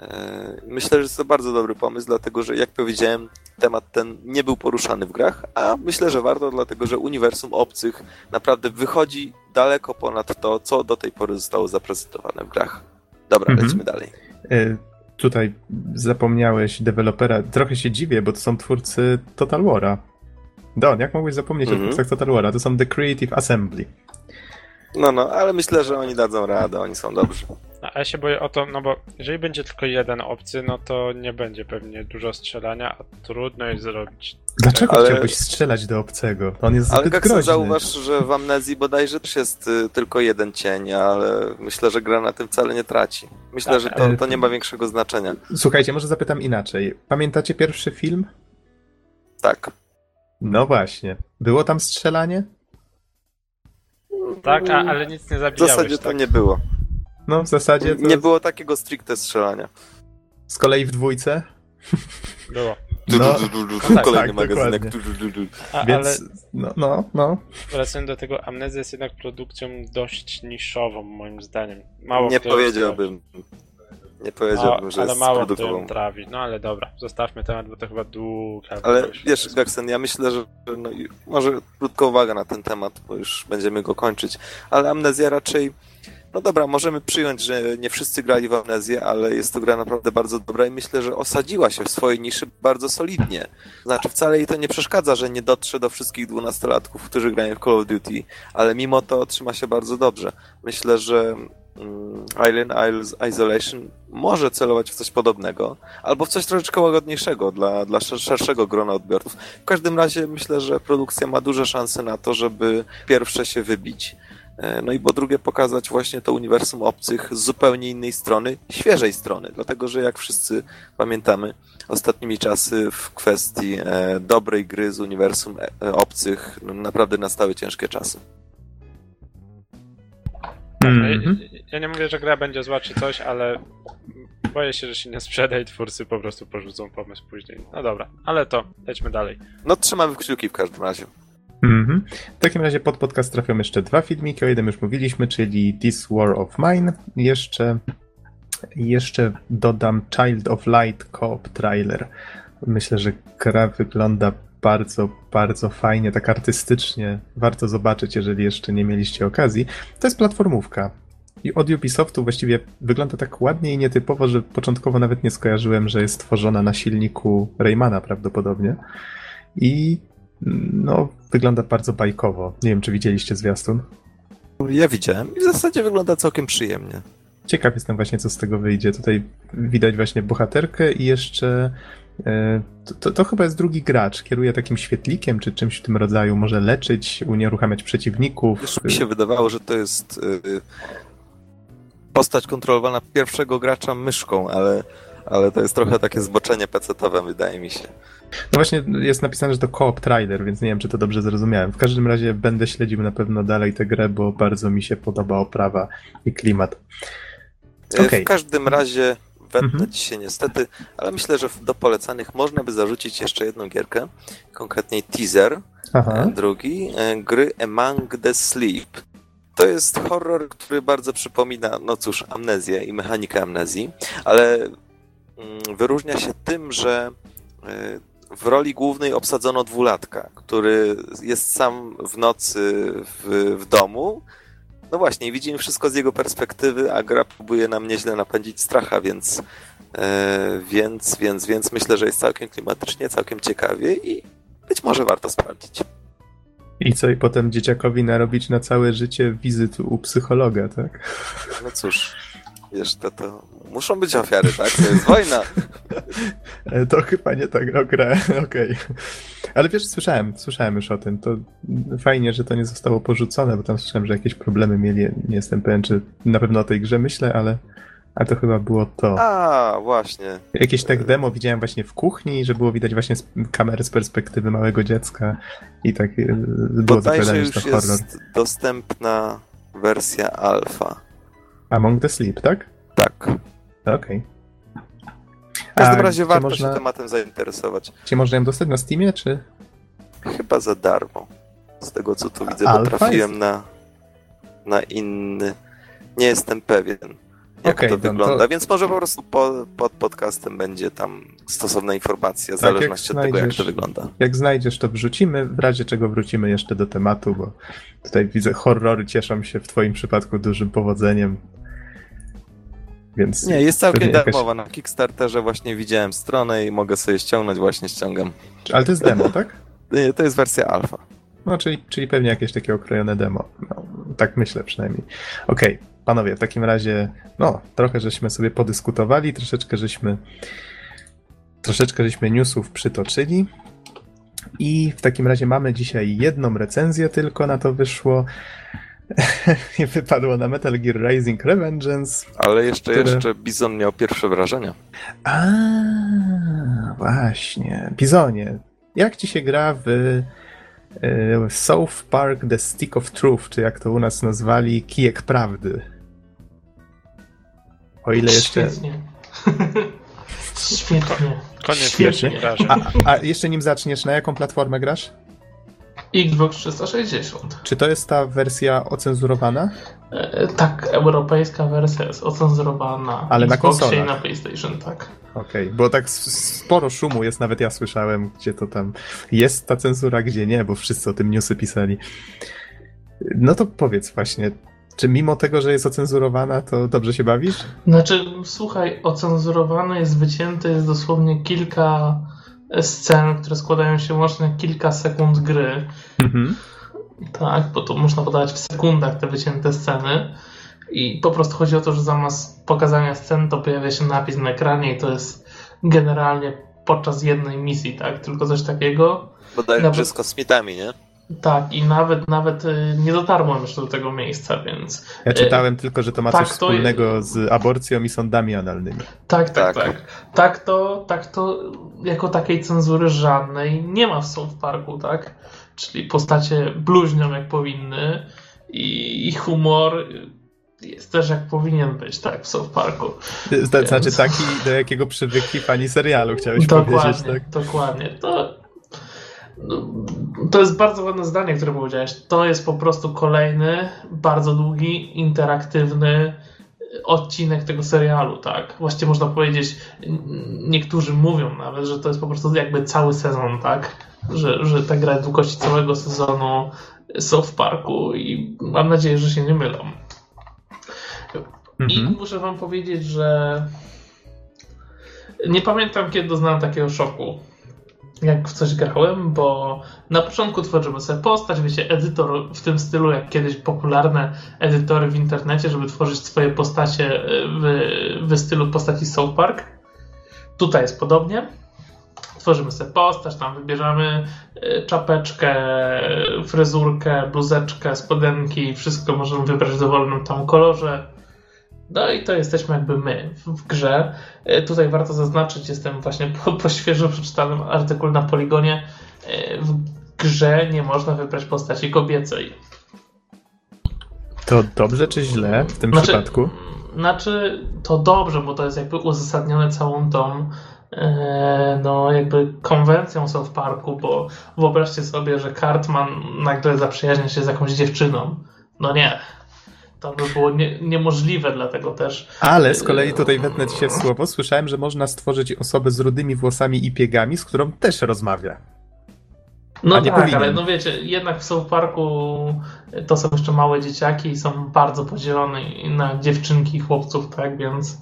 D: E, Myślę, że jest to bardzo dobry pomysł, dlatego że, jak powiedziałem, temat ten nie był poruszany w grach, a myślę, że warto, dlatego że uniwersum obcych naprawdę wychodzi daleko ponad to, co do tej pory zostało zaprezentowane w grach. Dobra,
A: Mhm.
D: lecimy dalej.
A: E, Tutaj zapomniałeś dewelopera. Trochę się dziwię, bo to są twórcy Total War'a. Don, jak mogłeś zapomnieć
D: Mhm.
A: o twórcach Total War'a? To są The Creative Assembly.
D: No, no, ale myślę, że oni dadzą radę, oni są dobrzy.
C: No, a ja się boję o to, no bo jeżeli będzie tylko jeden obcy, no to nie będzie pewnie dużo strzelania, a trudno jest zrobić.
A: Dlaczego
D: Ale-
A: chciałbyś strzelać do obcego? On jest
D: Ale
A: zbyt groźny.
D: zauważ, że w Amnezji bodajże też jest y, tylko jeden cień, ale myślę, że gra na tym wcale nie traci. Myślę,
C: Tak,
D: że to,
A: ale-
D: to nie ma większego znaczenia.
A: Słuchajcie, może zapytam inaczej. Pamiętacie pierwszy film?
D: Tak.
A: No właśnie. Było tam strzelanie?
C: Tak, a, ale nic nie
D: W
C: zabijałeś.
D: zasadzie to
C: tak?
D: nie było.
A: No w zasadzie to
D: Nie było takiego stricte strzelania.
A: z kolei w dwójce.
C: Było.
A: No, tak,
D: Kolejny
A: tak,
D: magazynek.
C: A,
A: więc
C: Ale
A: no, no, no.
C: wracając do tego, Amnezja jest jednak produkcją dość niszową, moim zdaniem. Mało
D: Nie powiedziałbym. Nie powiedziałbym,
C: A,
D: że
C: ale
D: jest
C: mało kto
D: produktową.
C: ją trawi. No ale dobra, zostawmy temat, bo to chyba długa.
D: Ale wiesz. Gaksen, ja myślę, że no, może krótka uwaga na ten temat, bo już będziemy go kończyć. Ale amnezja raczej. No dobra, możemy przyjąć, że nie wszyscy grali w amnezję, ale jest to gra naprawdę bardzo dobra i myślę, że osadziła się w swojej niszy bardzo solidnie. Znaczy, wcale jej to nie przeszkadza, że nie dotrze do wszystkich dwunastolatków, którzy grają w Call of Duty, ale mimo to trzyma się bardzo dobrze. Myślę, że mm, Alien Isles Isolation może celować w coś podobnego, albo w coś troszeczkę łagodniejszego dla, dla szerszego grona odbiorców. W każdym razie myślę, że produkcja ma duże szanse na to, żeby pierwsze się wybić. E, no i po drugie pokazać właśnie to uniwersum obcych z zupełnie innej strony, świeżej strony, dlatego że jak wszyscy pamiętamy, ostatnimi czasy w kwestii e, dobrej gry z uniwersum e, obcych no, naprawdę nastały ciężkie czasy.
C: Mm -hmm. ja, ja nie mówię, że gra będzie zła czy coś, ale boję się, że się nie sprzeda i twórcy po prostu porzucą pomysł później. No dobra, ale to lećmy dalej.
D: No trzymamy kciuki w każdym razie.
A: Mm-hmm. W takim razie pod podcast trafią jeszcze dwa filmiki, o jednym już mówiliśmy, czyli This War of Mine. Jeszcze, jeszcze dodam Child of Light Co-op trailer. Myślę, że gra wygląda bardzo, bardzo fajnie, tak artystycznie. Warto zobaczyć, jeżeli jeszcze nie mieliście okazji. To jest platformówka. I od Ubisoftu właściwie wygląda tak ładnie i nietypowo, że początkowo nawet nie skojarzyłem, że jest tworzona na silniku Raymana prawdopodobnie. I no, wygląda bardzo bajkowo. Nie wiem, czy widzieliście zwiastun?
D: Ja widziałem i w zasadzie wygląda całkiem przyjemnie.
A: Ciekaw jestem właśnie, co z tego wyjdzie. Tutaj widać właśnie bohaterkę i jeszcze e, to, to, to, chyba jest drugi gracz. Kieruje takim świetlikiem czy czymś w tym rodzaju. Może leczyć, unieruchamiać przeciwników.
D: Już mi się wydawało, że to jest yy, postać kontrolowana pierwszego gracza myszką, ale, ale to jest trochę takie zboczenie pecetowe, wydaje mi się.
A: No właśnie jest napisane, że to co-op trailer, więc nie wiem, czy to dobrze zrozumiałem. W każdym razie będę śledził na pewno dalej tę grę, bo bardzo mi się podoba oprawa i klimat.
D: Okay. W każdym razie wetnę mhm. ci się niestety, ale myślę, że do polecanych można by zarzucić jeszcze jedną gierkę, konkretnie teaser, Aha. drugi, e, gry Among the Sleep. To jest horror, który bardzo przypomina, no cóż, amnezję i mechanikę amnezji, ale mm, wyróżnia się tym, że e, w roli głównej obsadzono dwulatka, który jest sam w nocy w, w domu. No właśnie, widzimy wszystko z jego perspektywy, a gra próbuje nam nieźle napędzić stracha, więc, e, więc, więc, więc myślę, że jest całkiem klimatycznie, całkiem ciekawie i być może warto sprawdzić.
A: I co, i potem dzieciakowi narobić na całe życie wizyt u psychologa, tak?
D: No cóż, wiesz, to, to muszą być ofiary, tak? To jest wojna.
A: E, to chyba nie tak grę, okej. Okay. Ale wiesz, słyszałem, słyszałem już o tym. To fajnie, że to nie zostało porzucone, bo tam słyszałem, że jakieś problemy mieli. Nie jestem pewien, czy na pewno o tej grze myślę, ale, ale to chyba było to.
D: A, właśnie.
A: Jakieś tak demo widziałem właśnie w kuchni, że było widać właśnie z kamery z perspektywy małego dziecka i tak e, było
D: zapowiadane, że to horror. jest dostępna wersja alfa.
A: Among the Sleep, tak?
D: Tak.
A: Okej. Okay.
D: W każdym razie warto można... się tematem zainteresować.
A: Czy można ją dostać na Steamie, czy?
D: Chyba za darmo. Z tego co tu widzę, bo trafiłem jest... na, na inny. Nie jestem pewien, jak okay, to wygląda, to... więc może po prostu po, pod podcastem będzie tam stosowna informacja, w tak, zależności od tego, jak to wygląda.
A: Jak znajdziesz, to wrzucimy, w razie czego wrócimy jeszcze do tematu, bo tutaj widzę horrory cieszą się w twoim przypadku dużym powodzeniem. Więc
D: nie, jest całkiem jakaś... darmowa. Na Kickstarterze właśnie widziałem stronę i mogę sobie ściągnąć, właśnie ściągam.
A: Ale to jest demo, *laughs* tak?
D: Nie, to jest wersja alfa.
A: No, czyli, czyli pewnie jakieś takie okrojone demo. No, tak myślę przynajmniej. Okej, okay, panowie, w takim razie, no, trochę żeśmy sobie podyskutowali, troszeczkę żeśmy troszeczkę żeśmy newsów przytoczyli. I w takim razie mamy dzisiaj jedną recenzję tylko na to wyszło. *laughs* nie wypadło na Metal Gear Rising Revengeance.
D: Ale jeszcze, które... jeszcze Bizon miał pierwsze wrażenia.
A: A, właśnie. Bizonie, jak ci się gra w y, South Park The Stick of Truth, czy jak to u nas nazwali, kijek prawdy?
B: O ile jeszcze... Świetnie. *laughs* Świetnie.
C: Koniec Świetnie.
A: A, a jeszcze nim zaczniesz, na jaką platformę grasz?
B: Xbox 360.
A: Czy to jest ta wersja ocenzurowana?
B: E, tak, europejska wersja jest ocenzurowana.
A: Ale na konsolach?
B: i na PlayStation, tak.
A: Okej, okay, bo tak sporo szumu jest, nawet ja słyszałem, gdzie to tam jest ta cenzura, gdzie nie, bo wszyscy o tym newsy pisali. No to powiedz właśnie, czy mimo tego, że jest ocenzurowana, to dobrze się bawisz?
B: Znaczy, słuchaj, ocenzurowane jest wycięte, jest dosłownie kilka scen, które składają się łącznie na kilka sekund gry. Mhm. Tak, bo to można podawać w sekundach te wycięte sceny. I po prostu chodzi o to, że zamiast pokazania scen, to pojawia się napis na ekranie i to jest generalnie podczas jednej misji, tak? Tylko coś takiego.
D: Bodajże
B: Nawet-
D: z kosmitami, nie?
B: Tak, i nawet nawet y, nie dotarłem jeszcze do tego miejsca, więc
A: Ja czytałem tylko, że to ma
B: tak,
A: coś
B: to-
A: wspólnego z aborcją i sądami analnymi.
B: tak, tak,
D: Tak.
B: tak. Tak to, tak to jako takiej cenzury żadnej nie ma w South Parku, tak? Czyli postacie bluźnią jak powinny i, i humor jest też jak powinien być, tak, w South Parku.
A: Zna- Znaczy taki, do jakiego przywykli fani serialu, chciałeś powiedzieć,
B: Dokładnie,
A: tak?
B: dokładnie. To, to jest bardzo ładne zdanie, które powiedziałeś. To jest po prostu kolejny, bardzo długi, interaktywny odcinek tego serialu, tak? Właściwie można powiedzieć, niektórzy mówią nawet, że to jest po prostu jakby cały sezon, tak? Że, że ta gra długości całego sezonu South Parku i mam nadzieję, że się nie mylą. I
A: Mhm.
B: muszę wam powiedzieć, że nie pamiętam, kiedy doznałem takiego szoku, jak w coś grałem, bo na początku tworzymy sobie postać, wiecie, edytor w tym stylu, jak kiedyś popularne edytory w internecie, żeby tworzyć swoje postacie w, w stylu postaci South Park. Tutaj jest podobnie. Tworzymy sobie postać, tam wybierzemy e, czapeczkę, fryzurkę, bluzeczkę, spodenki, wszystko możemy wybrać w dowolnym tam kolorze. No i to jesteśmy jakby my w, w grze. E, Tutaj warto zaznaczyć, jestem właśnie *laughs* po, po świeżo przeczytanym artykule na Poligonie. e, W grze nie można wybrać postaci kobiecej.
A: To dobrze czy źle w tym
B: Znaczy-
A: przypadku?
B: Znaczy, to dobrze, bo to jest jakby uzasadnione całą tą e, no jakby konwencją South Parku, bo wyobraźcie sobie, że Cartman nagle zaprzyjaźnia się z jakąś dziewczyną. No nie. To by było nie, niemożliwe, dlatego też
A: Ale z kolei tutaj wetnę się w słowo. Słyszałem, że można stworzyć osobę z rudymi włosami i piegami, z którą też rozmawia.
B: No tak,
A: powinien.
B: ale no wiecie, jednak w South Parku to są jeszcze małe dzieciaki i są bardzo podzielone na dziewczynki i chłopców, tak, więc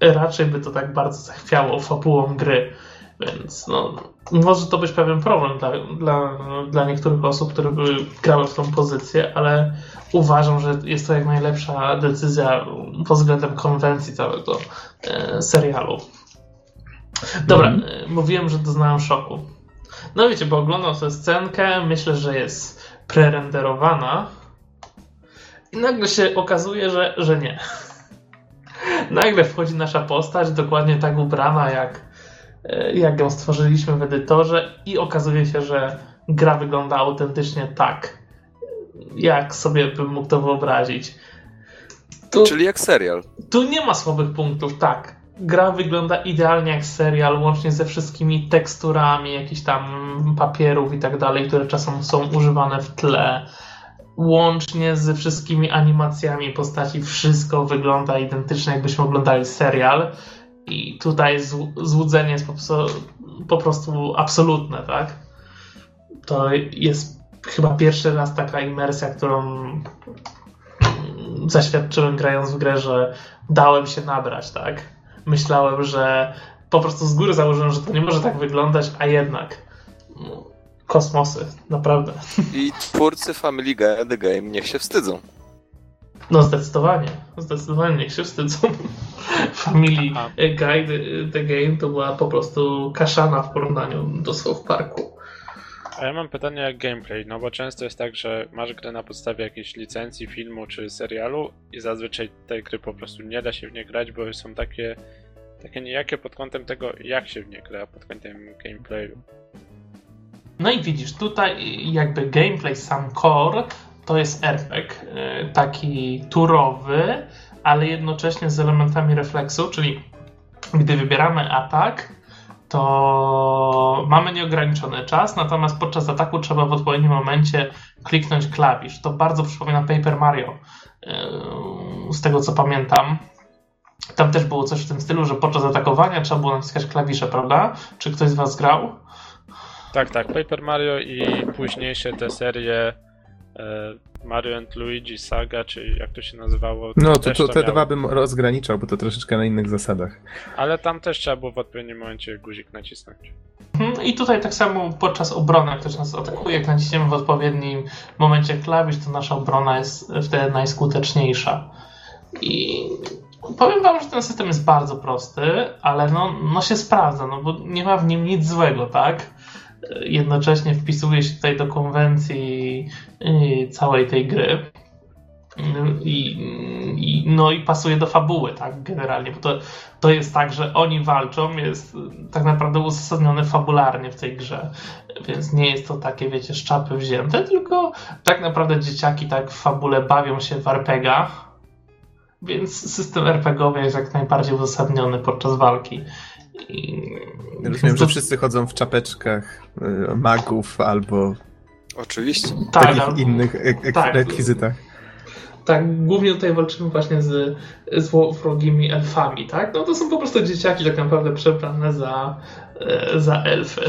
B: raczej by to tak bardzo zachwiało fabułą gry. Więc no, może to być pewien problem dla, dla, dla niektórych osób, które by grały w tą pozycję, ale uważam, że jest to jak najlepsza decyzja pod względem konwencji całego e, serialu. Dobra, e, mówiłem, że doznałem szoku. No wiecie, bo oglądam tę scenkę, myślę, że jest prerenderowana i nagle się okazuje, że, że nie. *laughs* Nagle wchodzi nasza postać, dokładnie tak ubrana, jak, jak ją stworzyliśmy w edytorze i okazuje się, że gra wygląda autentycznie tak, jak sobie bym mógł to wyobrazić. Tu,
D: Czyli jak serial.
B: tu nie ma słabych punktów, tak. Gra wygląda idealnie jak serial, łącznie ze wszystkimi teksturami, jakichś tam papierów i tak dalej, które czasem są używane w tle. Łącznie ze wszystkimi animacjami postaci, wszystko wygląda identycznie, jakbyśmy oglądali serial. I tutaj zł- złudzenie jest po prostu, absolutne, tak? To jest chyba pierwszy raz taka imersja, którą zaświadczyłem grając w grę, że dałem się nabrać, tak? Myślałem, że po prostu z góry założyłem, że to nie może tak wyglądać, a jednak kosmosy, naprawdę.
D: I twórcy Family Guy The Game niech się wstydzą.
B: No zdecydowanie, zdecydowanie niech się wstydzą. *laughs* Family
C: Aha.
B: Guide The Game to była po prostu kaszana w porównaniu do South Parku.
C: A ja mam pytanie jak gameplay, no bo często jest tak, że masz grę na podstawie jakiejś licencji, filmu czy serialu i zazwyczaj tej gry po prostu nie da się w nie grać, bo są takie, takie nijakie pod kątem tego, jak się w nie gra, pod kątem gameplayu.
B: No i widzisz, tutaj jakby gameplay sam core to jest RPG, y, taki turowy, ale jednocześnie z elementami refleksu, czyli gdy wybieramy atak, to mamy nieograniczony czas, natomiast podczas ataku trzeba w odpowiednim momencie kliknąć klawisz. To bardzo przypomina Paper Mario, yy, z tego co pamiętam. Tam też było coś w tym stylu, że podczas atakowania trzeba było naciskać klawisze, prawda? Czy ktoś z Was grał?
C: Tak, tak, Paper Mario i późniejsze te serie e, Mario and Luigi Saga, czy jak to się nazywało.
A: No to,
C: też
A: to te
C: miało.
A: dwa bym rozgraniczał, bo to troszeczkę na innych zasadach.
C: Ale tam też trzeba było w odpowiednim momencie guzik nacisnąć.
B: Mhm, I tutaj tak samo podczas obrony, jak ktoś nas atakuje, jak naciśniemy w odpowiednim momencie klawisz, to nasza obrona jest wtedy najskuteczniejsza. I powiem wam, że ten system jest bardzo prosty, ale no, no się sprawdza, no bo nie ma w nim nic złego, tak? Jednocześnie wpisuje się tutaj do konwencji y, całej tej gry. I, i, no i pasuje do fabuły, tak, generalnie, bo to, to jest tak, że oni walczą, jest tak naprawdę uzasadnione fabularnie w tej grze, więc nie jest to takie, wiecie, szczapy wzięte, tylko tak naprawdę dzieciaki tak w fabule bawią się w RPGa, więc system RPGowy jest jak najbardziej uzasadniony podczas walki. I...
A: Rozumiem, że wszyscy chodzą w czapeczkach y, magów albo
D: Oczywiście.
A: Tak, takich ale... innych tak, rekwizytach.
B: Tak, głównie tutaj walczymy właśnie z, z wrogimi elfami, tak? No to są po prostu dzieciaki tak naprawdę przebrane za, e, za elfy.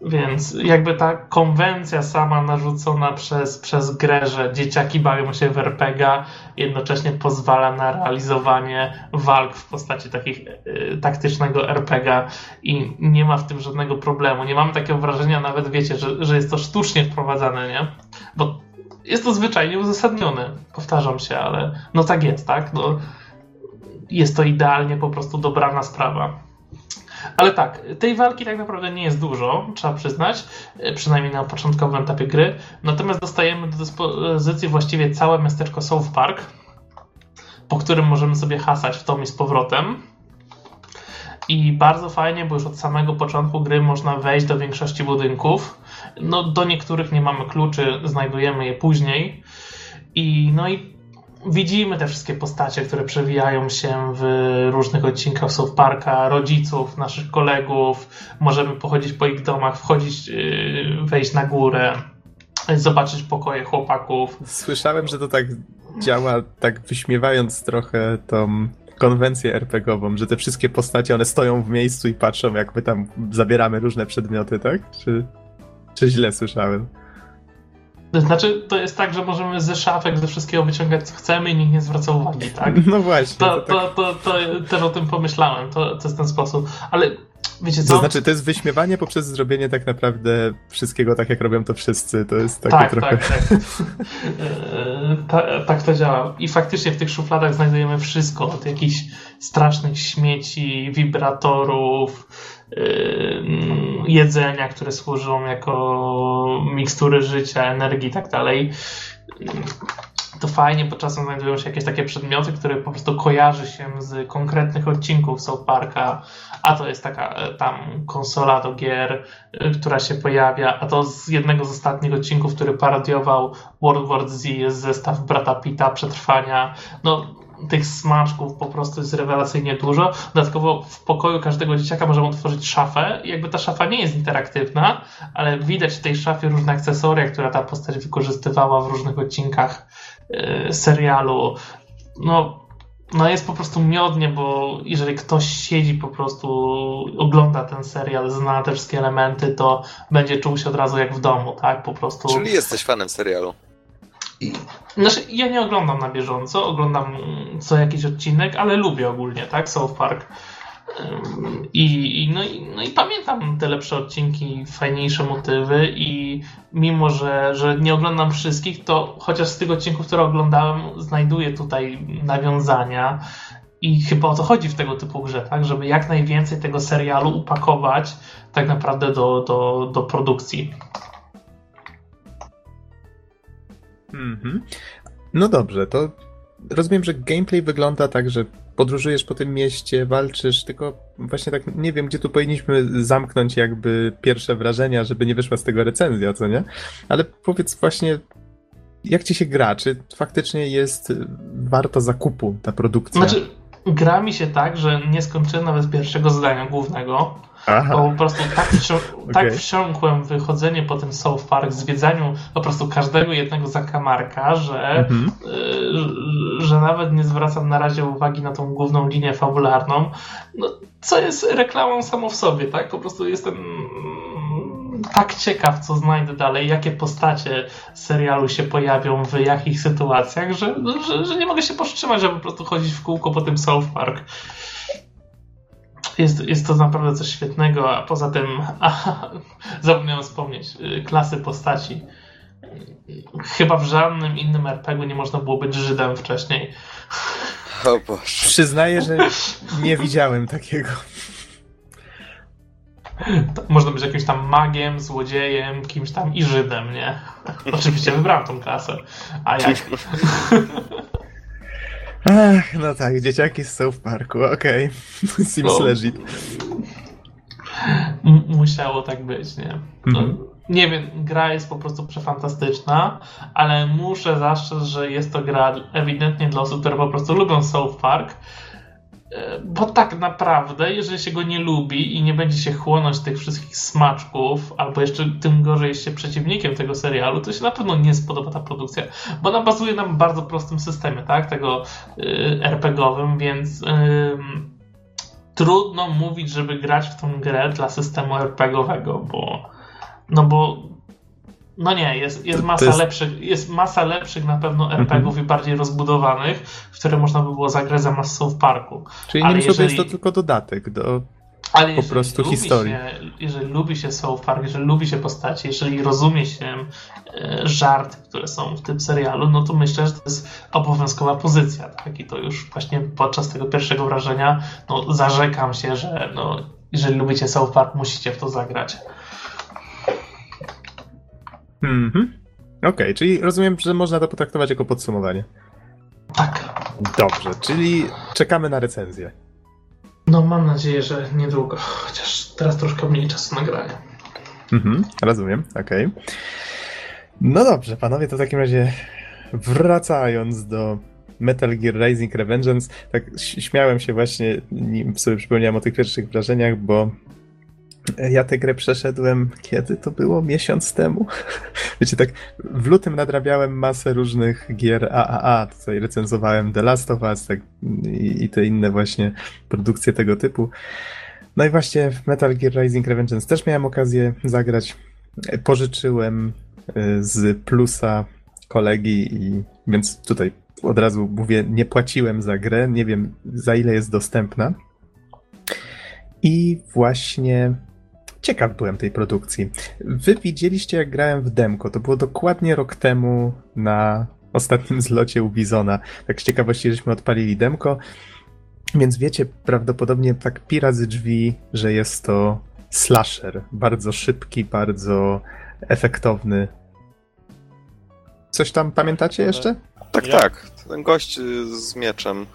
B: Więc jakby ta konwencja sama narzucona przez, przez grę, że dzieciaki bawią się w RPGa, jednocześnie pozwala na realizowanie walk w postaci takich y, taktycznego RPGa i nie ma w tym żadnego problemu. Nie mamy takiego wrażenia nawet, wiecie, że, że jest to sztucznie wprowadzane, nie? Bo jest to zwyczajnie uzasadnione. Powtarzam się, ale no tak jest, tak? No, jest to idealnie po prostu dobrana sprawa. Ale tak, tej walki tak naprawdę nie jest dużo, trzeba przyznać, przynajmniej na początkowym etapie gry. Natomiast dostajemy do dyspozycji właściwie całe miasteczko South Park, po którym możemy sobie hasać w tom i z powrotem. I bardzo fajnie, bo już od samego początku gry można wejść do większości budynków. No, do niektórych nie mamy kluczy, znajdujemy je później. I no i widzimy te wszystkie postacie, które przewijają się w różnych odcinkach South Parka, rodziców, naszych kolegów. Możemy pochodzić po ich domach, wchodzić, yy, wejść na górę, zobaczyć pokoje chłopaków.
A: Słyszałem, że to tak działa, tak wyśmiewając trochę tą konwencję RPGową, że te wszystkie postacie, one stoją w miejscu i patrzą, jak my tam zabieramy różne przedmioty, tak? Czy, czy źle słyszałem?
B: Znaczy, to jest tak, że możemy ze szafek, ze wszystkiego wyciągać co chcemy i nikt nie zwraca uwagi, tak? *laughs*
A: No właśnie.
B: To, to, tak. to, to, też o tym pomyślałem, to, to jest ten sposób. Ale wiecie co?
A: To znaczy, to jest wyśmiewanie poprzez zrobienie tak naprawdę wszystkiego tak, jak robią to wszyscy. To jest takie
B: tak,
A: trochę...
B: Tak, tak. *laughs* ta, tak to działa. I faktycznie w tych szufladach znajdujemy wszystko, od jakichś strasznych śmieci, wibratorów, jedzenia, które służą jako mikstury życia, energii i tak dalej. To fajnie, bo czasem znajdują się jakieś takie przedmioty, które po prostu kojarzy się z konkretnych odcinków South Parka, a to jest taka e, tam konsola do gier, e, która się pojawia, a to z jednego z ostatnich odcinków, który parodiował World War Z jest zestaw Brata Pita, Przetrwania. No, tych smaczków po prostu jest rewelacyjnie dużo. Dodatkowo w pokoju każdego dzieciaka możemy otworzyć szafę jakby ta szafa nie jest interaktywna, ale widać w tej szafie różne akcesoria, które ta postać wykorzystywała w różnych odcinkach yy, serialu. No, no jest po prostu miodnie, bo jeżeli ktoś siedzi po prostu, ogląda ten serial, zna te wszystkie elementy, to będzie czuł się od razu jak w domu, tak? Po prostu.
D: Czyli jesteś fanem serialu.
B: Znaczy, ja nie oglądam na bieżąco, oglądam co jakiś odcinek, ale lubię ogólnie, tak? South Park. I, i, no, i, no i pamiętam te lepsze odcinki, fajniejsze motywy i mimo, że, że nie oglądam wszystkich, to chociaż z tych odcinków, które oglądałem, znajduję tutaj nawiązania i chyba o to chodzi w tego typu grze, tak? Żeby jak najwięcej tego serialu upakować tak naprawdę do, do, do produkcji.
A: Mhm. No dobrze, to rozumiem, że gameplay wygląda tak, że podróżujesz po tym mieście, walczysz, tylko właśnie tak nie wiem, gdzie tu powinniśmy zamknąć jakby pierwsze wrażenia, żeby nie wyszła z tego recenzja, co nie? Ale powiedz właśnie, jak ci się gra? Czy faktycznie jest warto zakupu ta produkcja?
B: Znaczy, gra mi się tak, że nie skończyłem nawet pierwszego zdania głównego. Aha. Bo po prostu tak, wsią okay. *laughs* tak wsiąkłem w wychodzenie po tym South Park, zwiedzaniu po prostu każdego jednego zakamarka, że, mhm. y, że nawet nie zwracam na razie uwagi na tą główną linię fabularną, no, co jest reklamą samo w sobie, tak? Po prostu jestem tak ciekaw, co znajdę dalej, jakie postacie serialu się pojawią w jakich sytuacjach, że, że, że nie mogę się powstrzymać, żeby po prostu chodzić w kółko po tym South Park jest, jest to naprawdę coś świetnego, a poza tym a, zapomniałem wspomnieć, y, klasy postaci. Chyba w żadnym innym RPG nie można było być Żydem wcześniej.
D: O Boże.
A: Przyznaję, że nie widziałem takiego.
B: Można być jakimś tam magiem, złodziejem, kimś tam i Żydem, nie? Oczywiście wybrałem tą klasę. A jak? *laughs*
A: Ach, no tak, dzieciaki z South Parku, okej. *laughs* Seems
B: No.
A: legit.
B: M- musiało tak być, nie? No,
A: Mhm.
B: Nie wiem, gra jest po prostu przefantastyczna, ale muszę zastrzec, że jest to gra ewidentnie dla osób, które po prostu lubią South Park. E, Bo tak naprawdę, jeżeli się go nie lubi i nie będzie się chłonąć tych wszystkich smaczków, albo jeszcze tym gorzej się przeciwnikiem tego serialu, to się na pewno nie spodoba ta produkcja, bo ona bazuje na bardzo prostym systemie, tak? Tego y, RPG-owym, więc ym, trudno mówić, żeby grać w tą grę dla systemu RPG-owego, bo no bo no nie, jest, jest masa
A: jest-
B: lepszych, jest masa lepszych na pewno RPG-ów i bardziej rozbudowanych, w które można by było zagrać zamiast South Parku.
A: Czyli
B: Ale
A: słowy jest to
B: jeżeli-
A: tylko dodatek do...
B: Ale
A: Po
B: jeżeli
A: prostu historii.
B: Się, jeżeli lubi się South Park, jeżeli lubi się postacie, jeżeli rozumie się e, żarty, które są w tym serialu, no to myślę, że to jest obowiązkowa pozycja, tak? I to już właśnie podczas tego pierwszego wrażenia, no zarzekam się, że no, jeżeli lubicie South Park, musicie w to zagrać.
A: Mhm. Okej, czyli rozumiem, że można to potraktować jako podsumowanie.
B: Tak.
A: Dobrze, czyli czekamy na recenzję.
B: No mam nadzieję, że niedługo, chociaż teraz troszkę mniej czasu nagrania.
A: Mhm, rozumiem, okej. No dobrze, panowie, to w takim razie wracając do Metal Gear Rising Revengeance, tak śmiałem się właśnie, nim sobie przypomniałem o tych pierwszych wrażeniach, bo ja tę grę przeszedłem, kiedy to było? Miesiąc temu? *laughs* Wiecie, tak w lutym nadrabiałem masę różnych gier AAA, tutaj recenzowałem The Last of Us tak, i, i te inne właśnie produkcje tego typu. No i właśnie w Metal Gear Rising Revengeance też miałem okazję zagrać. Pożyczyłem y, z plusa kolegi i więc tutaj od razu mówię, nie płaciłem za grę, nie wiem za ile jest dostępna. I właśnie ciekaw byłem tej produkcji. Wy widzieliście jak grałem w demko, to było dokładnie rok temu na ostatnim zlocie u Bizona. Tak z ciekawości, żeśmy odpalili demko. Więc wiecie prawdopodobnie tak pi razy drzwi, że jest to slasher. Bardzo szybki, bardzo efektowny. Coś tam pamiętacie jeszcze?
D: Tak,
C: Ja-
D: tak. Ten gość y, z mieczem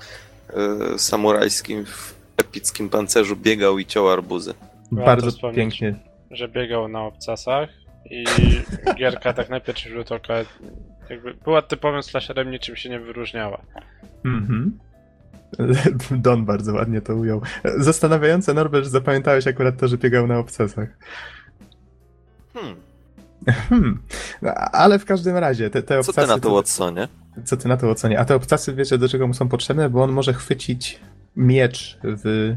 D: y, samurajskim w epickim pancerzu biegał i ciął arbuzy.
C: Warto
A: bardzo pięknie.
C: że biegał na obcasach i gierka tak na pierwszy rzut oka jakby była typowym slasherem, niczym się nie wyróżniała.
A: Mhm. *laughs* Don bardzo ładnie to ujął. Zastanawiające, Norbert, że zapamiętałeś akurat to, że biegał na obcasach.
D: Hmm.
A: Hmm. No, Ale w każdym razie, te, te
D: Co
A: obcasy...
D: ty na to, Watsonie?
A: Co ty na to ocenie? A te obcasy wiecie do czego mu są potrzebne? Bo on może chwycić miecz w,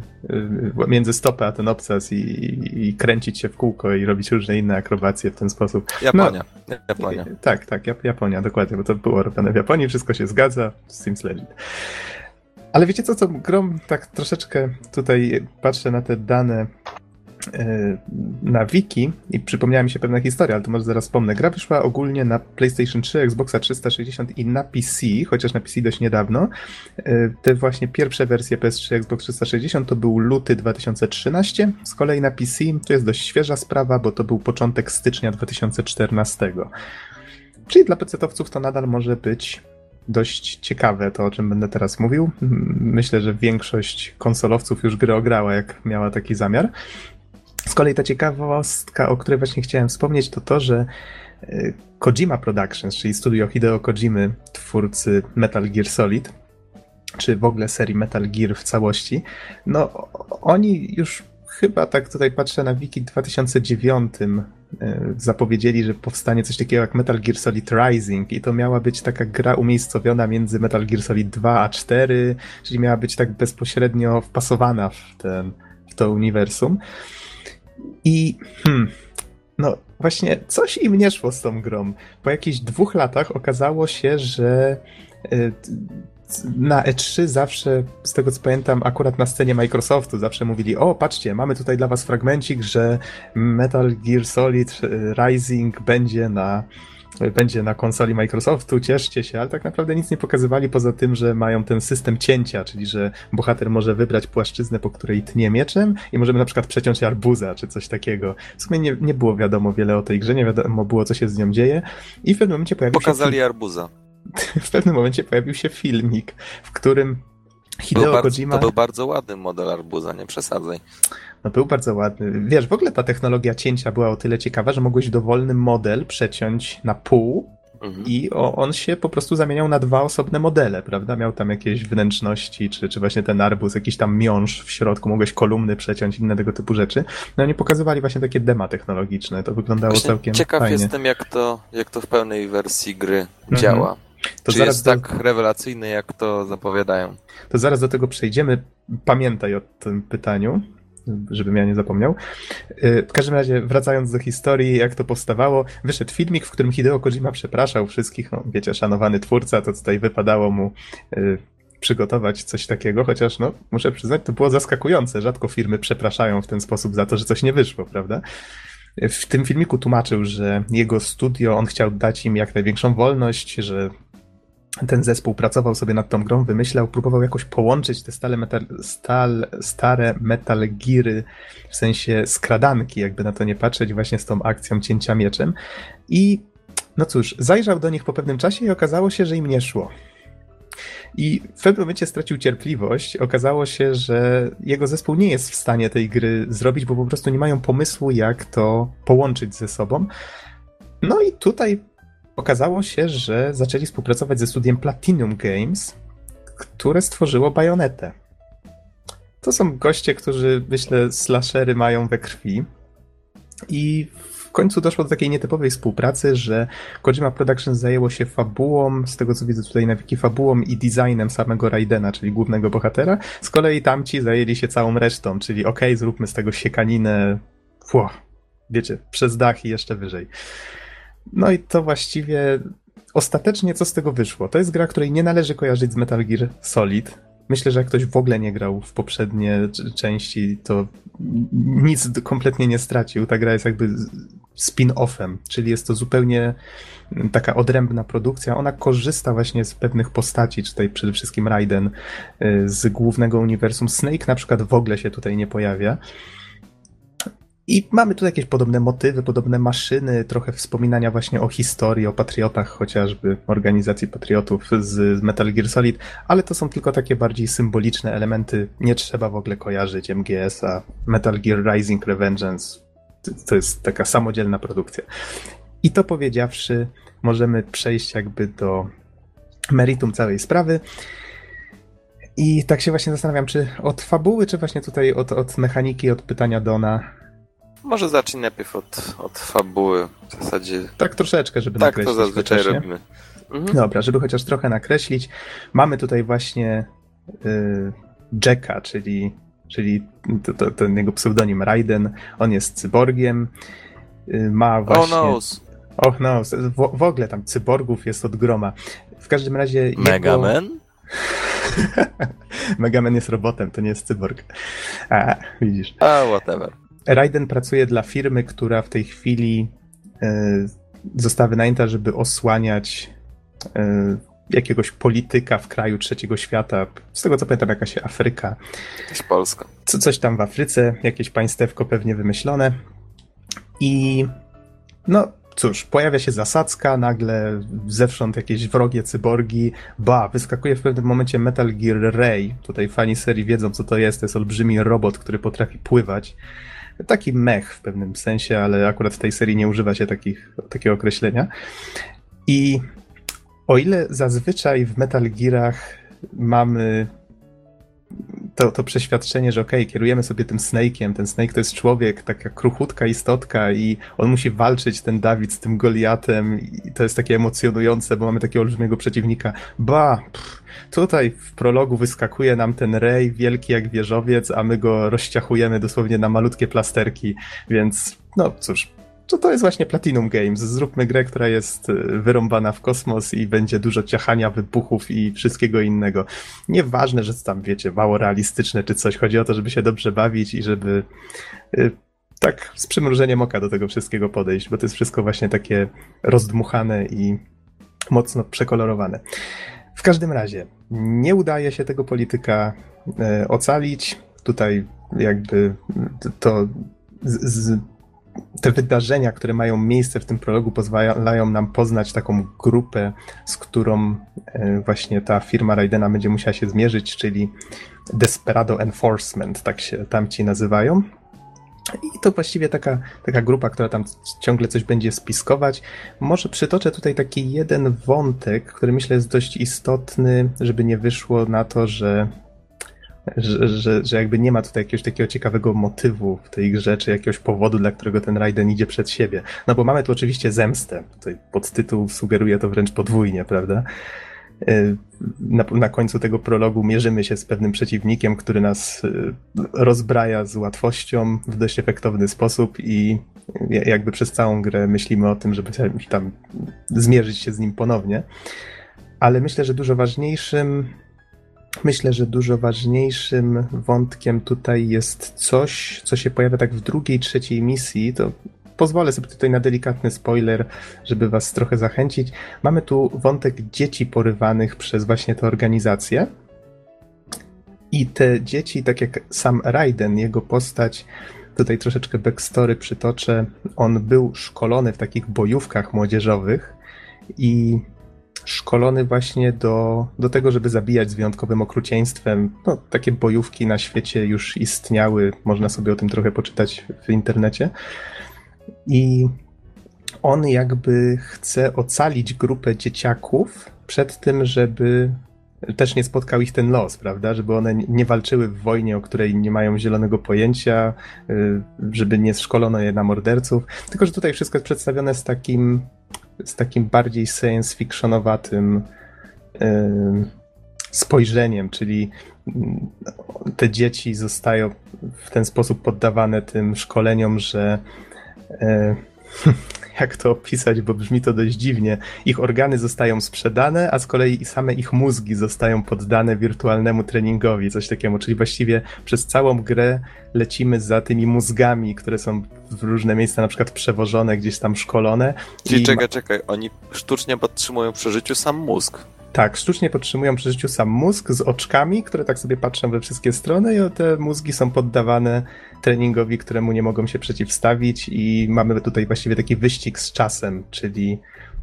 A: między stopę a ten obcas i, i, i kręcić się w kółko i robić różne inne akrobacje w ten sposób.
D: Japonia. Japonia.
A: Tak, tak, Jap- Japonia, dokładnie, bo to było robione w Japonii, wszystko się zgadza, seems legit. Ale wiecie co, co grom tak troszeczkę tutaj patrzę na te dane e, na wiki i przypomniała mi się pewna historia, ale to może zaraz wspomnę. Gra wyszła ogólnie na PlayStation 3, Xboxa 360 i na PC, chociaż na PC dość niedawno. E, Te właśnie pierwsze wersje PS3, Xbox 360 to był luty 2013, z kolei na PC to jest dość świeża sprawa, bo to był początek stycznia 2014. Czyli dla PC-towców to nadal może być dość ciekawe to, o czym będę teraz mówił. Myślę, że większość konsolowców już gry ograła, jak miała taki zamiar. Z kolei ta ciekawostka, o której właśnie chciałem wspomnieć, to to, że y, Kojima Productions, czyli studio Hideo Kojimy, twórcy Metal Gear Solid, czy w ogóle serii Metal Gear w całości, no oni już chyba tak tutaj patrzę na wiki w 2009 y, zapowiedzieli, że powstanie coś takiego jak Metal Gear Solid Rising i to miała być taka gra umiejscowiona między Metal Gear Solid 2 a 4, czyli miała być tak bezpośrednio wpasowana w, ten, w to uniwersum. I hmm, no właśnie coś im nie szło z tą grą. Po jakichś dwóch latach okazało się, że y, na E3 zawsze, z tego co pamiętam, akurat na scenie Microsoftu zawsze mówili, o patrzcie, mamy tutaj dla was fragmencik, że Metal Gear Solid y, Rising będzie na będzie na konsoli Microsoftu, cieszcie się, ale tak naprawdę nic nie pokazywali poza tym, że mają ten system cięcia, czyli że bohater może wybrać płaszczyznę, po której tnie mieczem i możemy na przykład przeciąć arbuza, czy coś takiego. W sumie nie, nie było wiadomo wiele o tej grze, nie wiadomo było, co się z nią dzieje i w pewnym momencie pojawił
D: Pokazali
A: się...
D: arbuza. *laughs*
A: W pewnym momencie pojawił się filmik, w którym Hideo
D: Był bardzo,
A: Kojima...
D: to był bardzo ładny model arbuza, nie przesadzaj.
A: No był bardzo ładny. Wiesz, w ogóle ta technologia cięcia była o tyle ciekawa, że mogłeś dowolny model przeciąć na pół
D: Mhm.
A: i o, on się po prostu zamieniał na dwa osobne modele, prawda? Miał tam jakieś wnętrzności, czy, czy właśnie ten arbuz, jakiś tam miąższ w środku, mogłeś kolumny przeciąć, inne tego typu rzeczy. No oni pokazywali właśnie takie dema technologiczne, to wyglądało
D: Właśnie
A: całkiem
D: ciekaw
A: fajnie.
D: jestem, jak to, jak to w pełnej wersji gry
A: Mhm.
D: działa.
A: To
D: Czy
A: zaraz,
D: jest
A: do,
D: tak rewelacyjny, jak to zapowiadają?
A: to zaraz do tego przejdziemy. Pamiętaj o tym pytaniu, żebym ja nie zapomniał. Yy, W każdym razie, wracając do historii, jak to powstawało, wyszedł filmik, w którym Hideo Kojima przepraszał wszystkich, no, wiecie, szanowany twórca, to tutaj wypadało mu yy, przygotować coś takiego, chociaż no, muszę przyznać, to było zaskakujące. Rzadko firmy przepraszają w ten sposób za to, że coś nie wyszło, prawda? W tym filmiku tłumaczył, że jego studio, on chciał dać im jak największą wolność, że ten zespół pracował sobie nad tą grą, wymyślał, próbował jakoś połączyć te stale metal, stal, stare Metal Geary, w sensie skradanki, jakby na to nie patrzeć, właśnie z tą akcją cięcia mieczem. I no cóż, zajrzał do nich po pewnym czasie i okazało się, że im nie szło. I w pewnym momencie stracił cierpliwość. Okazało się, że jego zespół nie jest w stanie tej gry zrobić, bo po prostu nie mają pomysłu, jak to połączyć ze sobą. No i tutaj okazało się, że zaczęli współpracować ze studiem Platinum Games, które stworzyło Bajonetę. To są goście, którzy myślę slashery mają we krwi. I w końcu doszło do takiej nietypowej współpracy, że Kojima Productions zajęło się fabułą, z tego co widzę tutaj na wiki, fabułą i designem samego Raidena, czyli głównego bohatera. Z kolei tamci zajęli się całą resztą, czyli okej, okay, zróbmy z tego siekaninę, Fuh, wiecie, przez dach i jeszcze wyżej. No i to właściwie ostatecznie co z tego wyszło? To jest gra, której nie należy kojarzyć z Metal Gear Solid. Myślę, że jak ktoś w ogóle nie grał w poprzednie części, to nic kompletnie nie stracił. Ta gra jest jakby spin-offem, czyli jest to zupełnie taka odrębna produkcja. Ona korzysta właśnie z pewnych postaci, tutaj przede wszystkim Raiden z głównego uniwersum. Snake na przykład w ogóle się tutaj nie pojawia. I mamy tu jakieś podobne motywy, podobne maszyny, trochę wspominania właśnie o historii, o patriotach chociażby, organizacji patriotów z Metal Gear Solid, ale to są tylko takie bardziej symboliczne elementy. Nie trzeba w ogóle kojarzyć MGS-a. Metal Gear Rising Revengeance to jest taka samodzielna produkcja. I to powiedziawszy, możemy przejść jakby do meritum całej sprawy. I tak się właśnie zastanawiam, czy od fabuły, czy właśnie tutaj od, od mechaniki, od pytania Dona,
D: może zacznij najpierw od, od fabuły. W zasadzie.
A: Tak troszeczkę, żeby
D: tak
A: nakreślić.
D: to zazwyczaj
A: chociaż,
D: robimy. Mhm.
A: Dobra, żeby chociaż trochę nakreślić. Mamy tutaj właśnie y, Jacka, czyli, czyli to, to, ten jego pseudonim Raiden. On jest cyborgiem. Y, ma właśnie.
D: Oh no.
A: Och no, w, w, ogóle tam cyborgów jest od groma. W każdym razie.
D: Megaman?
A: Jego... *laughs* Megaman jest robotem, to nie jest cyborg. A, widzisz.
D: A, whatever.
A: Raiden pracuje dla firmy, która w tej chwili y, została wynajęta, żeby osłaniać y, jakiegoś polityka w kraju trzeciego świata. Z tego co pamiętam, jakaś Afryka.
D: Jakaś Polska.
A: Co, coś tam w Afryce, jakieś państewko pewnie wymyślone. I no cóż, pojawia się zasadzka, nagle zewsząd jakieś wrogie cyborgi. Ba, wyskakuje w pewnym momencie Metal Gear Ray. Tutaj fani serii wiedzą, co to jest. To jest olbrzymi robot, który potrafi pływać taki mech w pewnym sensie, ale akurat w tej serii nie używa się takich, takiego określenia. I o ile zazwyczaj w Metal Gearach mamy to, to przeświadczenie, że okej, okay, kierujemy sobie tym Snake'iem, ten Snake to jest człowiek, taka kruchutka istotka i on musi walczyć, ten Dawid z tym Goliatem i to jest takie emocjonujące, bo mamy takiego olbrzymiego przeciwnika. Ba, pff, tutaj w prologu wyskakuje nam ten Rej, wielki jak wieżowiec, a my go rozciachujemy dosłownie na malutkie plasterki, więc no cóż, to to jest właśnie Platinum Games. Zróbmy grę, która jest wyrąbana w kosmos i będzie dużo ciachania, wybuchów i wszystkiego innego. Nieważne, że tam, wiecie, mało realistyczne czy coś. Chodzi o to, żeby się dobrze bawić i żeby tak z przymrużeniem oka do tego wszystkiego podejść, bo to jest wszystko właśnie takie rozdmuchane i mocno przekolorowane. W każdym razie, nie udaje się tego polityka e, ocalić. Tutaj jakby to z, z, te wydarzenia, które mają miejsce w tym prologu, pozwalają nam poznać taką grupę, z którą e, właśnie ta firma Raidena będzie musiała się zmierzyć, czyli Desperado Enforcement, tak się tamci nazywają. I to właściwie taka, taka grupa, która tam ciągle coś będzie spiskować. Może przytoczę tutaj taki jeden wątek, który myślę jest dość istotny, żeby nie wyszło na to, że, że, że, że jakby nie ma tutaj jakiegoś takiego ciekawego motywu w tej grze, czy jakiegoś powodu, dla którego ten Raiden idzie przed siebie. No bo mamy tu oczywiście zemstę. Tutaj podtytuł sugeruje to wręcz podwójnie, prawda? Y, na, na, końcu tego prologu mierzymy się z pewnym przeciwnikiem, który nas y, rozbraja z łatwością w dość efektowny sposób i jakby przez całą grę myślimy o tym, żeby tam zmierzyć się z nim ponownie. Ale myślę, że dużo ważniejszym myślę, że dużo ważniejszym wątkiem tutaj jest coś, co się pojawia tak w drugiej, trzeciej misji. To pozwolę sobie tutaj na delikatny spoiler, żeby was trochę zachęcić. Mamy tu wątek dzieci porywanych przez właśnie tę organizację. I te dzieci, tak jak sam Raiden, jego postać, tutaj troszeczkę backstory przytoczę, on był szkolony w takich bojówkach młodzieżowych i szkolony właśnie do, do tego, żeby zabijać z wyjątkowym okrucieństwem. No, takie bojówki na świecie już istniały, można sobie o tym trochę poczytać w internecie. I on jakby chce ocalić grupę dzieciaków przed tym, żeby też nie spotkał ich ten los, prawda? Żeby one nie walczyły w wojnie, o której nie mają zielonego pojęcia, y, żeby nie szkolono je na morderców. Tylko, że tutaj wszystko jest przedstawione z takim, z takim bardziej science fictionowatym y, spojrzeniem, czyli mm, te dzieci zostają w ten sposób poddawane tym szkoleniom, że *laughs* jak to opisać, bo brzmi to dość dziwnie. Ich organy zostają sprzedane, a z kolei same ich mózgi zostają poddane wirtualnemu treningowi, coś takiego. Czyli właściwie przez całą grę lecimy za tymi mózgami, które są w różne miejsca na przykład przewożone, gdzieś tam szkolone.
D: Czyli czekaj, czekaj, oni sztucznie podtrzymują przy życiu sam mózg.
A: Tak, sztucznie podtrzymują przy życiu sam mózg z oczkami, które tak sobie patrzą we wszystkie strony i te mózgi są poddawane treningowi, któremu nie mogą się przeciwstawić i mamy tutaj właściwie taki wyścig z czasem, czyli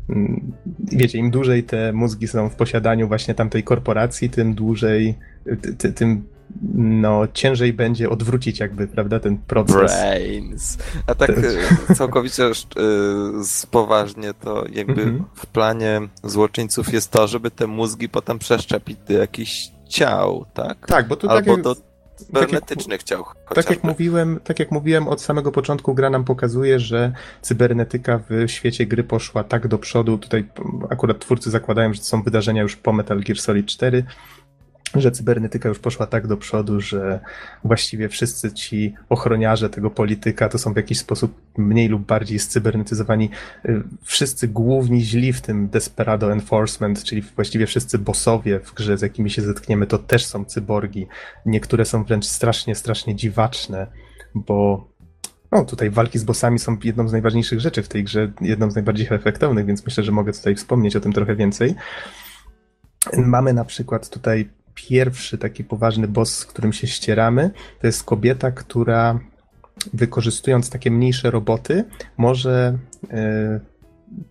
A: mm, wiecie, im dłużej te mózgi są w posiadaniu właśnie tamtej korporacji, tym dłużej, ty, tym no, ciężej będzie odwrócić jakby, prawda, ten proces.
D: Brains. A tak e, całkowicie już yy, poważnie to jakby mm -hmm. w planie złoczyńców jest to, żeby te mózgi potem przeszczepić do jakichś ciał, tak?
A: Tak, bo to
D: Albo
A: tak
D: do cybernetycznych ciał.
A: Tak jak, mówiłem, tak jak mówiłem, od samego początku gra nam pokazuje, że cybernetyka w świecie gry poszła tak do przodu. Tutaj akurat twórcy zakładają, że to są wydarzenia już po Metal Gear Solid 4, że cybernetyka już poszła tak do przodu, że właściwie wszyscy ci ochroniarze tego polityka to są w jakiś sposób mniej lub bardziej scybernetyzowani. Y, wszyscy główni źli w tym Desperado Enforcement, czyli właściwie wszyscy bossowie w grze, z jakimi się zetkniemy, to też są cyborgi. Niektóre są wręcz strasznie, strasznie dziwaczne, bo no, tutaj walki z bossami są jedną z najważniejszych rzeczy w tej grze, jedną z najbardziej efektownych, więc myślę, że mogę tutaj wspomnieć o tym trochę więcej. Mamy na przykład tutaj pierwszy taki poważny boss, z którym się ścieramy, to jest kobieta, która wykorzystując takie mniejsze roboty, może e,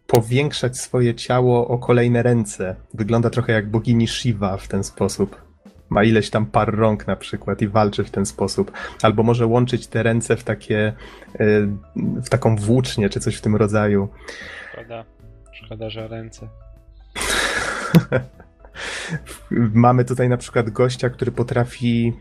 A: powiększać swoje ciało o kolejne ręce. Wygląda trochę jak bogini Shiva w ten sposób. Ma ileś tam par rąk na przykład i walczy w ten sposób. Albo może łączyć te ręce w takie, e, w taką włócznię, czy coś w tym rodzaju.
C: Szkoda, szkoda, że ręce. *laughs*
A: Mamy tutaj na przykład gościa, który potrafi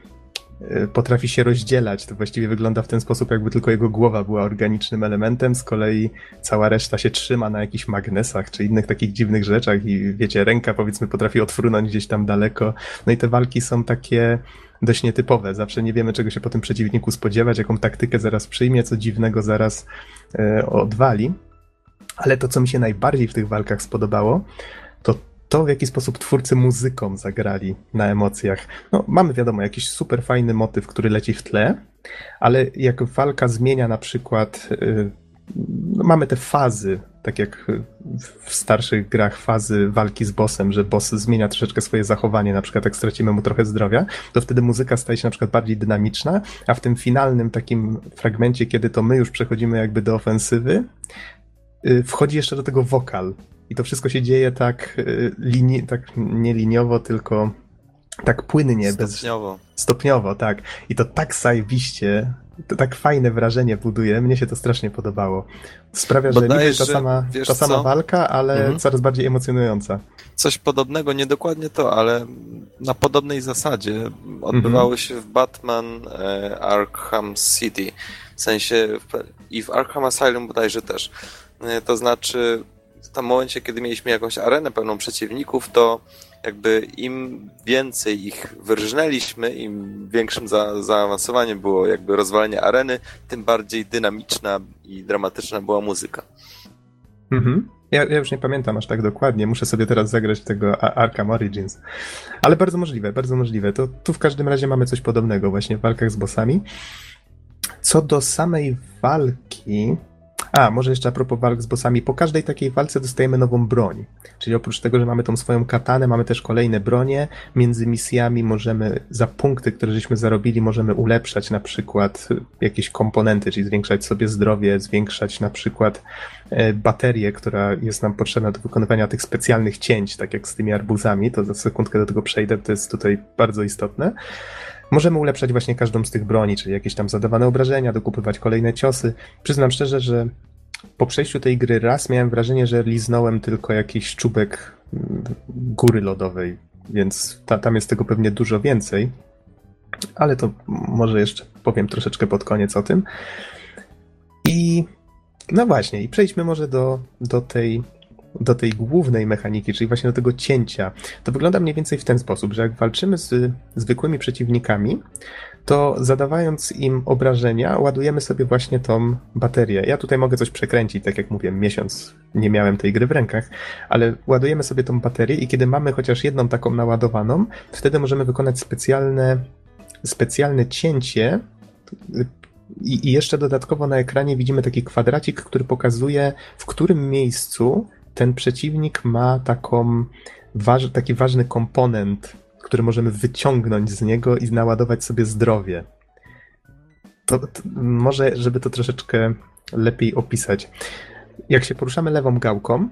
A: e, potrafi się rozdzielać. To właściwie wygląda w ten sposób, jakby tylko jego głowa była organicznym elementem, z kolei cała reszta się trzyma na jakichś magnesach czy innych takich dziwnych rzeczach i wiecie, ręka powiedzmy potrafi odfrunąć gdzieś tam daleko. No i te walki są takie dość nietypowe. Zawsze nie wiemy, czego się po tym przeciwniku spodziewać, jaką taktykę zaraz przyjmie, co dziwnego zaraz e, odwali. Ale to, co mi się najbardziej w tych walkach spodobało, to to, w jaki sposób twórcy muzyką zagrali na emocjach. No, mamy wiadomo, jakiś super fajny motyw, który leci w tle, ale jak walka zmienia na przykład, y, no mamy te fazy, tak jak w starszych grach fazy walki z bossem, że boss zmienia troszeczkę swoje zachowanie, na przykład jak stracimy mu trochę zdrowia, to wtedy muzyka staje się na przykład bardziej dynamiczna, a w tym finalnym takim fragmencie, kiedy to my już przechodzimy jakby do ofensywy, y, wchodzi jeszcze do tego wokal. I to wszystko się dzieje tak, y, linii, tak nie liniowo, tylko tak płynnie,
D: Stopniowo.
A: bez stopniowo, tak. I to tak zajebiście, to tak fajne wrażenie buduje. Mnie się to strasznie podobało. Sprawia, że
D: Bodajże,
A: niby ta sama, ta sama
D: co?
A: walka, ale
D: Mhm.
A: coraz bardziej emocjonująca.
D: Coś podobnego, nie dokładnie to, ale na podobnej zasadzie odbywało się w Batman e, Arkham City. W sensie w, i w Arkham Asylum bodajże też. E, to znaczy, w tym momencie, kiedy mieliśmy jakąś arenę pełną przeciwników, to jakby im więcej ich wyrżnęliśmy, im większym za, zaawansowaniem było jakby rozwalenie areny, tym bardziej dynamiczna i dramatyczna była muzyka.
A: Mhm. Ja, ja już nie pamiętam aż tak dokładnie. Muszę sobie teraz zagrać tego Arkham Origins. Ale bardzo możliwe, bardzo możliwe. To tu w każdym razie mamy coś podobnego właśnie w walkach z bossami. Co do samej walki. A, może jeszcze a propos walk z bossami. Po każdej takiej walce dostajemy nową broń. Czyli oprócz tego, że mamy tą swoją katanę, mamy też kolejne bronie. Między misjami możemy za punkty, które żeśmy zarobili, możemy ulepszać na przykład jakieś komponenty, czyli zwiększać sobie zdrowie, zwiększać na przykład e, baterię, która jest nam potrzebna do wykonywania tych specjalnych cięć, tak jak z tymi arbuzami, to za sekundkę do tego przejdę, to jest tutaj bardzo istotne. Możemy ulepszać właśnie każdą z tych broni, czyli jakieś tam zadawane obrażenia, dokupywać kolejne ciosy. Przyznam szczerze, że po przejściu tej gry raz miałem wrażenie, że liznąłem tylko jakiś czubek mm, góry lodowej, więc ta, tam jest tego pewnie dużo więcej. Ale to może jeszcze powiem troszeczkę pod koniec o tym. I no właśnie, i przejdźmy może do, do, tej, do tej głównej mechaniki, czyli właśnie do tego cięcia. To wygląda mniej więcej w ten sposób, że jak walczymy z zwykłymi przeciwnikami, to zadawając im obrażenia, ładujemy sobie właśnie tą baterię. Ja tutaj mogę coś przekręcić, tak jak mówię, miesiąc nie miałem tej gry w rękach, ale ładujemy sobie tą baterię i kiedy mamy chociaż jedną taką naładowaną, wtedy możemy wykonać specjalne, specjalne cięcie i, jeszcze dodatkowo na ekranie widzimy taki kwadracik, który pokazuje, w którym miejscu ten przeciwnik ma taką, waż, taki ważny komponent, który możemy wyciągnąć z niego i naładować sobie zdrowie. To, to może, żeby to troszeczkę lepiej opisać. Jak się poruszamy lewą gałką,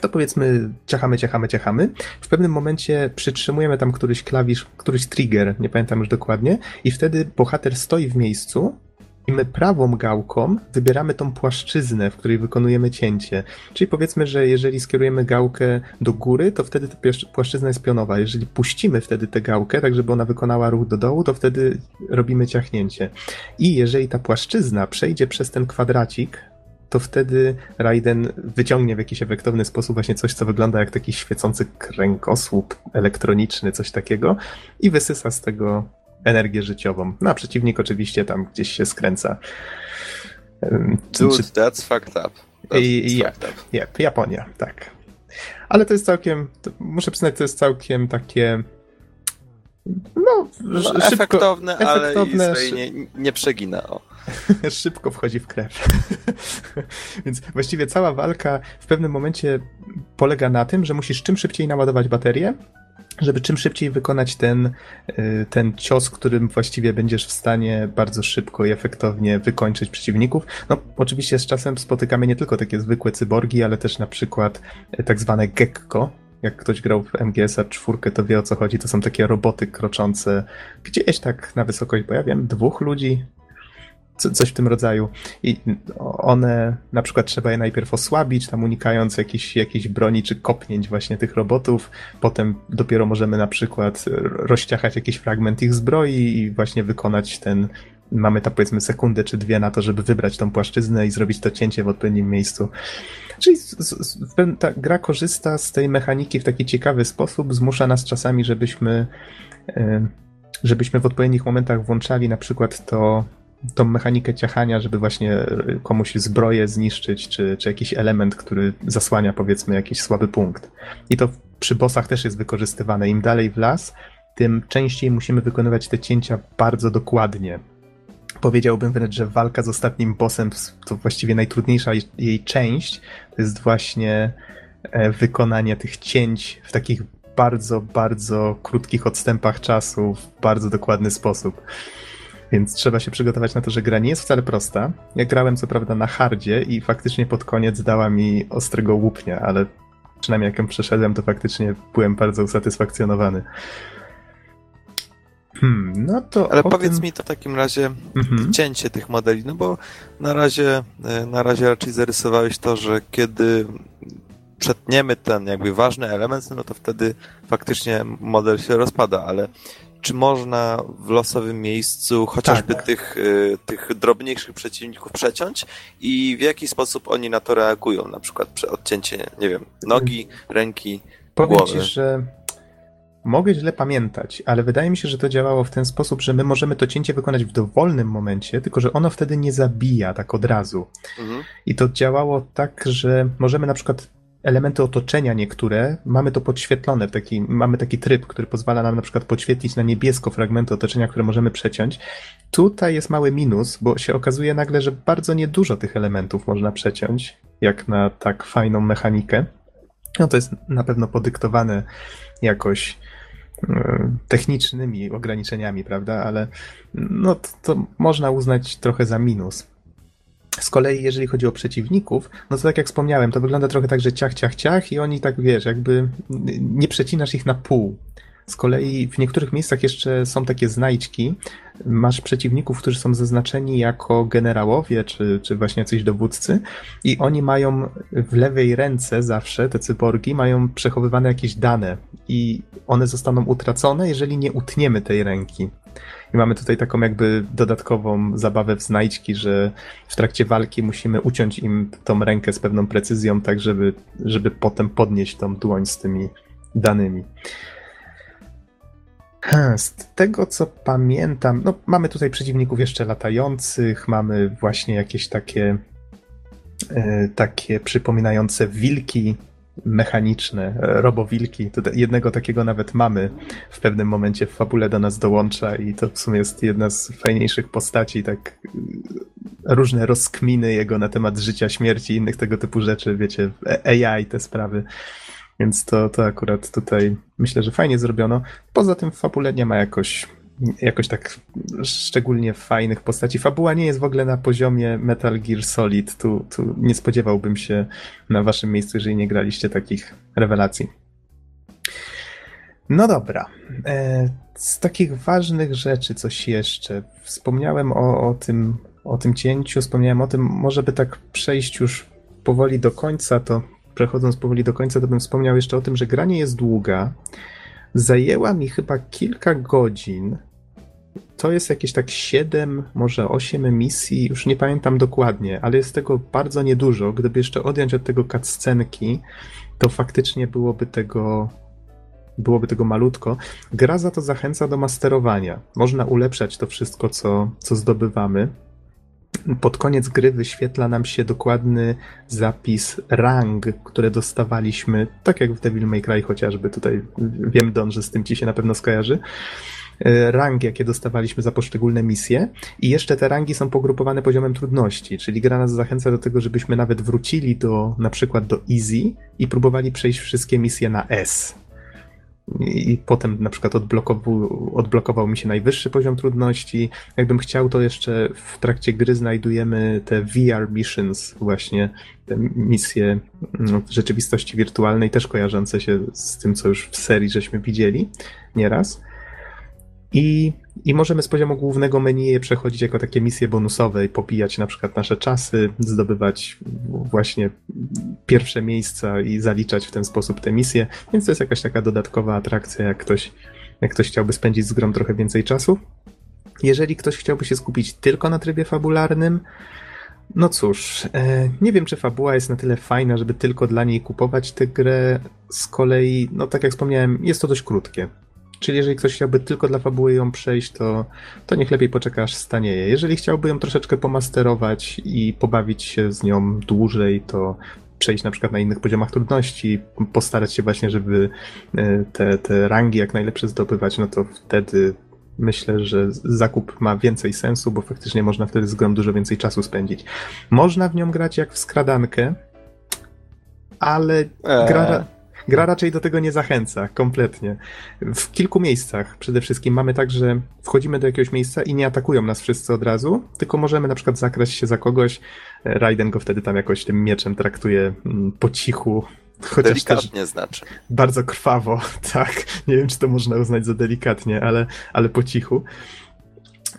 A: to powiedzmy ciachamy, ciachamy, ciachamy. W pewnym momencie przytrzymujemy tam któryś klawisz, któryś trigger, nie pamiętam już dokładnie, i wtedy bohater stoi w miejscu i my prawą gałką wybieramy tą płaszczyznę, w której wykonujemy cięcie. Czyli powiedzmy, że jeżeli skierujemy gałkę do góry, to wtedy ta płaszczyzna jest pionowa. Jeżeli puścimy wtedy tę gałkę, tak żeby ona wykonała ruch do dołu, to wtedy robimy ciachnięcie. I jeżeli ta płaszczyzna przejdzie przez ten kwadracik, to wtedy Raiden wyciągnie w jakiś efektowny sposób właśnie coś, co wygląda jak taki świecący kręgosłup elektroniczny, coś takiego i wysysa z tego energię życiową. No a przeciwnik oczywiście tam gdzieś się skręca.
D: Dude, that's fucked up. That's
A: I- ja.
D: fucked up.
A: Yep, Japonia, tak. Ale to jest całkiem, to, muszę przyznać, to jest całkiem takie no,
D: No,
A: sz- szybko,
D: efektowne, ale
A: efektowne,
D: sobie nie, nie przegina. O. *laughs*
A: szybko wchodzi w krew. *laughs* Więc właściwie cała walka w pewnym momencie polega na tym, że musisz czym szybciej naładować baterię, żeby czym szybciej wykonać ten, y, ten cios, którym właściwie będziesz w stanie bardzo szybko i efektownie wykończyć przeciwników. No, oczywiście z czasem spotykamy nie tylko takie zwykłe cyborgi, ale też na przykład y, tak zwane gekko. Jak ktoś grał w MGS-a 4, to wie o co chodzi. To są takie roboty kroczące gdzieś tak na wysokość, bo ja wiem, dwóch ludzi, co, coś w tym rodzaju. I one, na przykład trzeba je najpierw osłabić, tam unikając jakichś, jakichś broni czy kopnięć właśnie tych robotów. Potem dopiero możemy na przykład rozciachać jakiś fragment ich zbroi i właśnie wykonać ten. Mamy tam powiedzmy sekundę czy dwie na to, żeby wybrać tą płaszczyznę i zrobić to cięcie w odpowiednim miejscu. Czyli ta gra korzysta z tej mechaniki w taki ciekawy sposób, zmusza nas czasami, żebyśmy, e, żebyśmy w odpowiednich momentach włączali na przykład to, tą mechanikę ciachania, żeby właśnie komuś zbroję zniszczyć, czy, czy jakiś element, który zasłania powiedzmy jakiś słaby punkt. I to przy bossach też jest wykorzystywane. Im dalej w las, tym częściej musimy wykonywać te cięcia bardzo dokładnie. Powiedziałbym wręcz, że walka z ostatnim bossem to właściwie najtrudniejsza jej część. To jest właśnie e, wykonanie tych cięć w takich bardzo, bardzo krótkich odstępach czasu w bardzo dokładny sposób. Więc trzeba się przygotować na to, że gra nie jest wcale prosta. Ja grałem co prawda na hardzie i faktycznie pod koniec dała mi ostrego łupnia, ale przynajmniej jak ją przeszedłem, to faktycznie byłem bardzo usatysfakcjonowany.
D: Hmm, no to Ale powiedz tym... mi to w takim razie mhm. cięcie tych modeli, no bo na razie, e, na razie raczej zarysowałeś to, że kiedy przetniemy ten jakby ważny element, no to wtedy faktycznie model się rozpada, ale czy można w losowym miejscu chociażby tak. tych, y, tych drobniejszych przeciwników przeciąć i w jaki sposób oni na to reagują? Na przykład odcięcie, nie wiem, nogi, ręki,
A: Powiem
D: głowy.
A: ci, że mogę źle pamiętać, ale wydaje mi się, że to działało w ten sposób, że my możemy to cięcie wykonać w dowolnym momencie, tylko że ono wtedy nie zabija tak od razu. Mhm. I to działało tak, że możemy na przykład elementy otoczenia niektóre, mamy to podświetlone, taki, mamy taki tryb, który pozwala nam na przykład podświetlić na niebiesko fragmenty otoczenia, które możemy przeciąć. Tutaj jest mały minus, bo się okazuje nagle, że bardzo niedużo tych elementów można przeciąć, jak na tak fajną mechanikę. No to jest na pewno podyktowane jakoś e, technicznymi ograniczeniami, prawda? Ale no to, to można uznać trochę za minus. Z kolei, jeżeli chodzi o przeciwników, no to tak jak wspomniałem, to wygląda trochę tak, że ciach, ciach, ciach i oni tak, wiesz, jakby nie przecinasz ich na pół. Z kolei w niektórych miejscach jeszcze są takie znajdźki. Masz przeciwników, którzy są zaznaczeni jako generałowie, czy, czy właśnie jacyś dowódcy, i oni mają w lewej ręce zawsze, te cyborgi, mają przechowywane jakieś dane, i one zostaną utracone, jeżeli nie utniemy tej ręki. I mamy tutaj taką jakby dodatkową zabawę w znajdźki, że w trakcie walki musimy uciąć im tą rękę z pewną precyzją, tak żeby, żeby potem podnieść tą dłoń z tymi danymi. Z tego co pamiętam, no mamy tutaj przeciwników jeszcze latających, mamy właśnie jakieś takie e, takie przypominające wilki mechaniczne, e, robowilki. Jednego takiego nawet mamy w pewnym momencie w fabule do nas dołącza i to w sumie jest jedna z fajniejszych postaci, tak e, różne rozkminy jego na temat życia, śmierci i innych tego typu rzeczy, wiecie, AI, te sprawy. Więc to, to akurat tutaj myślę, że fajnie zrobiono. Poza tym w fabule nie ma jakoś jakoś tak szczególnie fajnych postaci. Fabuła nie jest w ogóle na poziomie Metal Gear Solid. Tu, tu nie spodziewałbym się na waszym miejscu, jeżeli nie graliście takich rewelacji. No dobra. E, z takich ważnych rzeczy coś jeszcze. Wspomniałem o, o, tym, o tym cięciu, wspomniałem o tym, może by tak przejść już powoli do końca, to przechodząc powoli do końca, to bym wspomniał jeszcze o tym, że gra nie jest długa. Zajęła mi chyba kilka godzin. To jest jakieś tak 7, może 8 misji, już nie pamiętam dokładnie, ale jest tego bardzo niedużo. Gdyby jeszcze odjąć od tego cutscenki, to faktycznie byłoby tego byłoby tego malutko. Gra za to zachęca do masterowania. Można ulepszać to wszystko, co, co zdobywamy pod koniec gry wyświetla nam się dokładny zapis rang, które dostawaliśmy, tak jak w Devil May Cry chociażby, tutaj wiem Don, że z tym ci się na pewno skojarzy, e, rang, jakie dostawaliśmy za poszczególne misje. I jeszcze te rangi są pogrupowane poziomem trudności, czyli gra nas zachęca do tego, żebyśmy nawet wrócili do, na przykład do easy i próbowali przejść wszystkie misje na S i potem na przykład odblokował, odblokował mi się najwyższy poziom trudności. Jakbym chciał, to jeszcze w trakcie gry znajdujemy te VR missions, właśnie te misje no, w rzeczywistości wirtualnej, też kojarzące się z tym, co już w serii żeśmy widzieli nieraz. I, I możemy z poziomu głównego menu je przechodzić jako takie misje bonusowe i popijać na przykład nasze czasy, zdobywać właśnie pierwsze miejsca i zaliczać w ten sposób te misje, więc to jest jakaś taka dodatkowa atrakcja, jak ktoś, jak ktoś chciałby spędzić z grą trochę więcej czasu. Jeżeli ktoś chciałby się skupić tylko na trybie fabularnym, no cóż, e, nie wiem, czy fabuła jest na tyle fajna, żeby tylko dla niej kupować tę grę. Z kolei, no tak jak wspomniałem, jest to dość krótkie. Czyli jeżeli ktoś chciałby tylko dla fabuły ją przejść, to, to niech lepiej poczeka aż stanieje. Jeżeli chciałby ją troszeczkę pomasterować i pobawić się z nią dłużej, to przejść na przykład na innych poziomach trudności, postarać się właśnie, żeby e, te, te rangi jak najlepsze zdobywać, no to wtedy myślę, że zakup ma więcej sensu, bo faktycznie można wtedy z grą dużo więcej czasu spędzić. Można w nią grać jak w skradankę, ale
D: Eee.
A: gra, gra raczej do tego nie zachęca kompletnie. W kilku miejscach przede wszystkim mamy tak, że wchodzimy do jakiegoś miejsca i nie atakują nas wszyscy od razu, tylko możemy na przykład zakraść się za kogoś. E, Raiden go wtedy tam jakoś tym mieczem traktuje mm, po cichu. Chociaż też
D: Delikatnie znaczy.
A: bardzo krwawo, *laughs* tak. Nie wiem, czy to można uznać za delikatnie, ale, ale po cichu.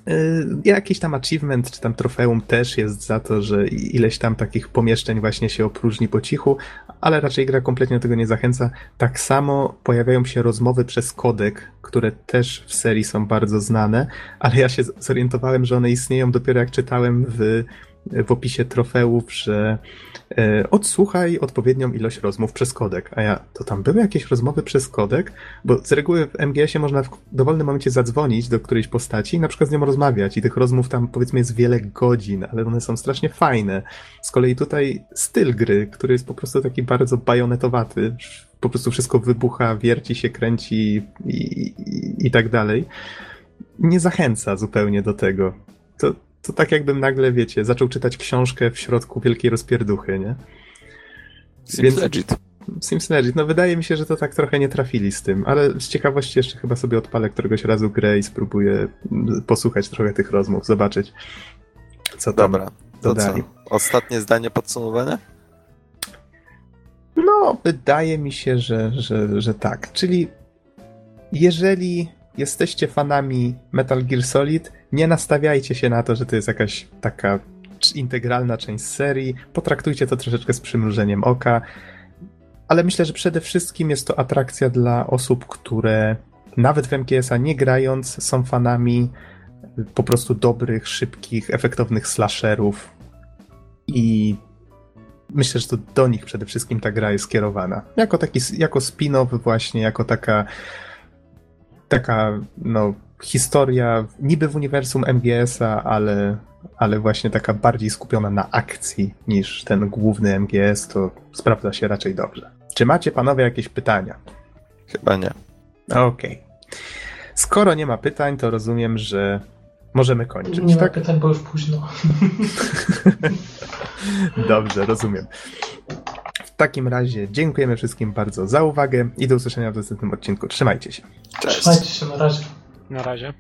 A: Yy, Jakiś tam achievement, czy tam trofeum też jest za to, że ileś tam takich pomieszczeń właśnie się opróżni po cichu, ale raczej gra kompletnie do tego nie zachęca. Tak samo pojawiają się rozmowy przez kodek, które też w serii są bardzo znane, ale ja się zorientowałem, że one istnieją dopiero jak czytałem w, w opisie trofeów, że odsłuchaj odpowiednią ilość rozmów przez kodek. A ja, to tam były jakieś rozmowy przez kodek? Bo z reguły w MGS-ie można w dowolnym momencie zadzwonić do którejś postaci i na przykład z nią rozmawiać i tych rozmów tam powiedzmy jest wiele godzin, ale one są strasznie fajne. Z kolei tutaj styl gry, który jest po prostu taki bardzo bajonetowaty, po prostu wszystko wybucha, wierci się, kręci i, i, i tak dalej, nie zachęca zupełnie do tego. To, to tak jakbym nagle, wiecie, zaczął czytać książkę w środku wielkiej rozpierduchy, nie?
D: Sims
A: Więc-
D: legit.
A: Sims Legit, no wydaje mi się, że to tak trochę nie trafili z tym, ale z ciekawości jeszcze chyba sobie odpalę któregoś razu grę i spróbuję posłuchać trochę tych rozmów, zobaczyć co tam
D: Dobra, to co?
A: dodali.
D: Ostatnie zdanie podsumowania?
A: No, wydaje mi się, że, że, że tak. Czyli jeżeli jesteście fanami Metal Gear Solid, nie nastawiajcie się na to, że to jest jakaś taka integralna część serii. Potraktujcie to troszeczkę z przymrużeniem oka. Ale myślę, że przede wszystkim jest to atrakcja dla osób, które nawet w MGS-a nie grając są fanami po prostu dobrych, szybkich, efektownych slasherów i myślę, że to do nich przede wszystkim ta gra jest skierowana. Jako taki, jako spin-off właśnie, jako taka taka, no, historia niby w uniwersum MGS-a, ale, ale właśnie taka bardziej skupiona na akcji niż ten główny MGS, to sprawdza się raczej dobrze. Czy macie panowie jakieś pytania?
D: Chyba nie.
A: Okej. Skoro nie ma pytań, to rozumiem, że możemy kończyć,
B: Nie ma
A: tak?
B: pytań, bo już późno. *laughs*
A: Dobrze, rozumiem. W takim razie dziękujemy wszystkim bardzo za uwagę i do usłyszenia w następnym odcinku. Trzymajcie się.
D: Cześć.
B: Trzymajcie się na razie.
C: Na razie.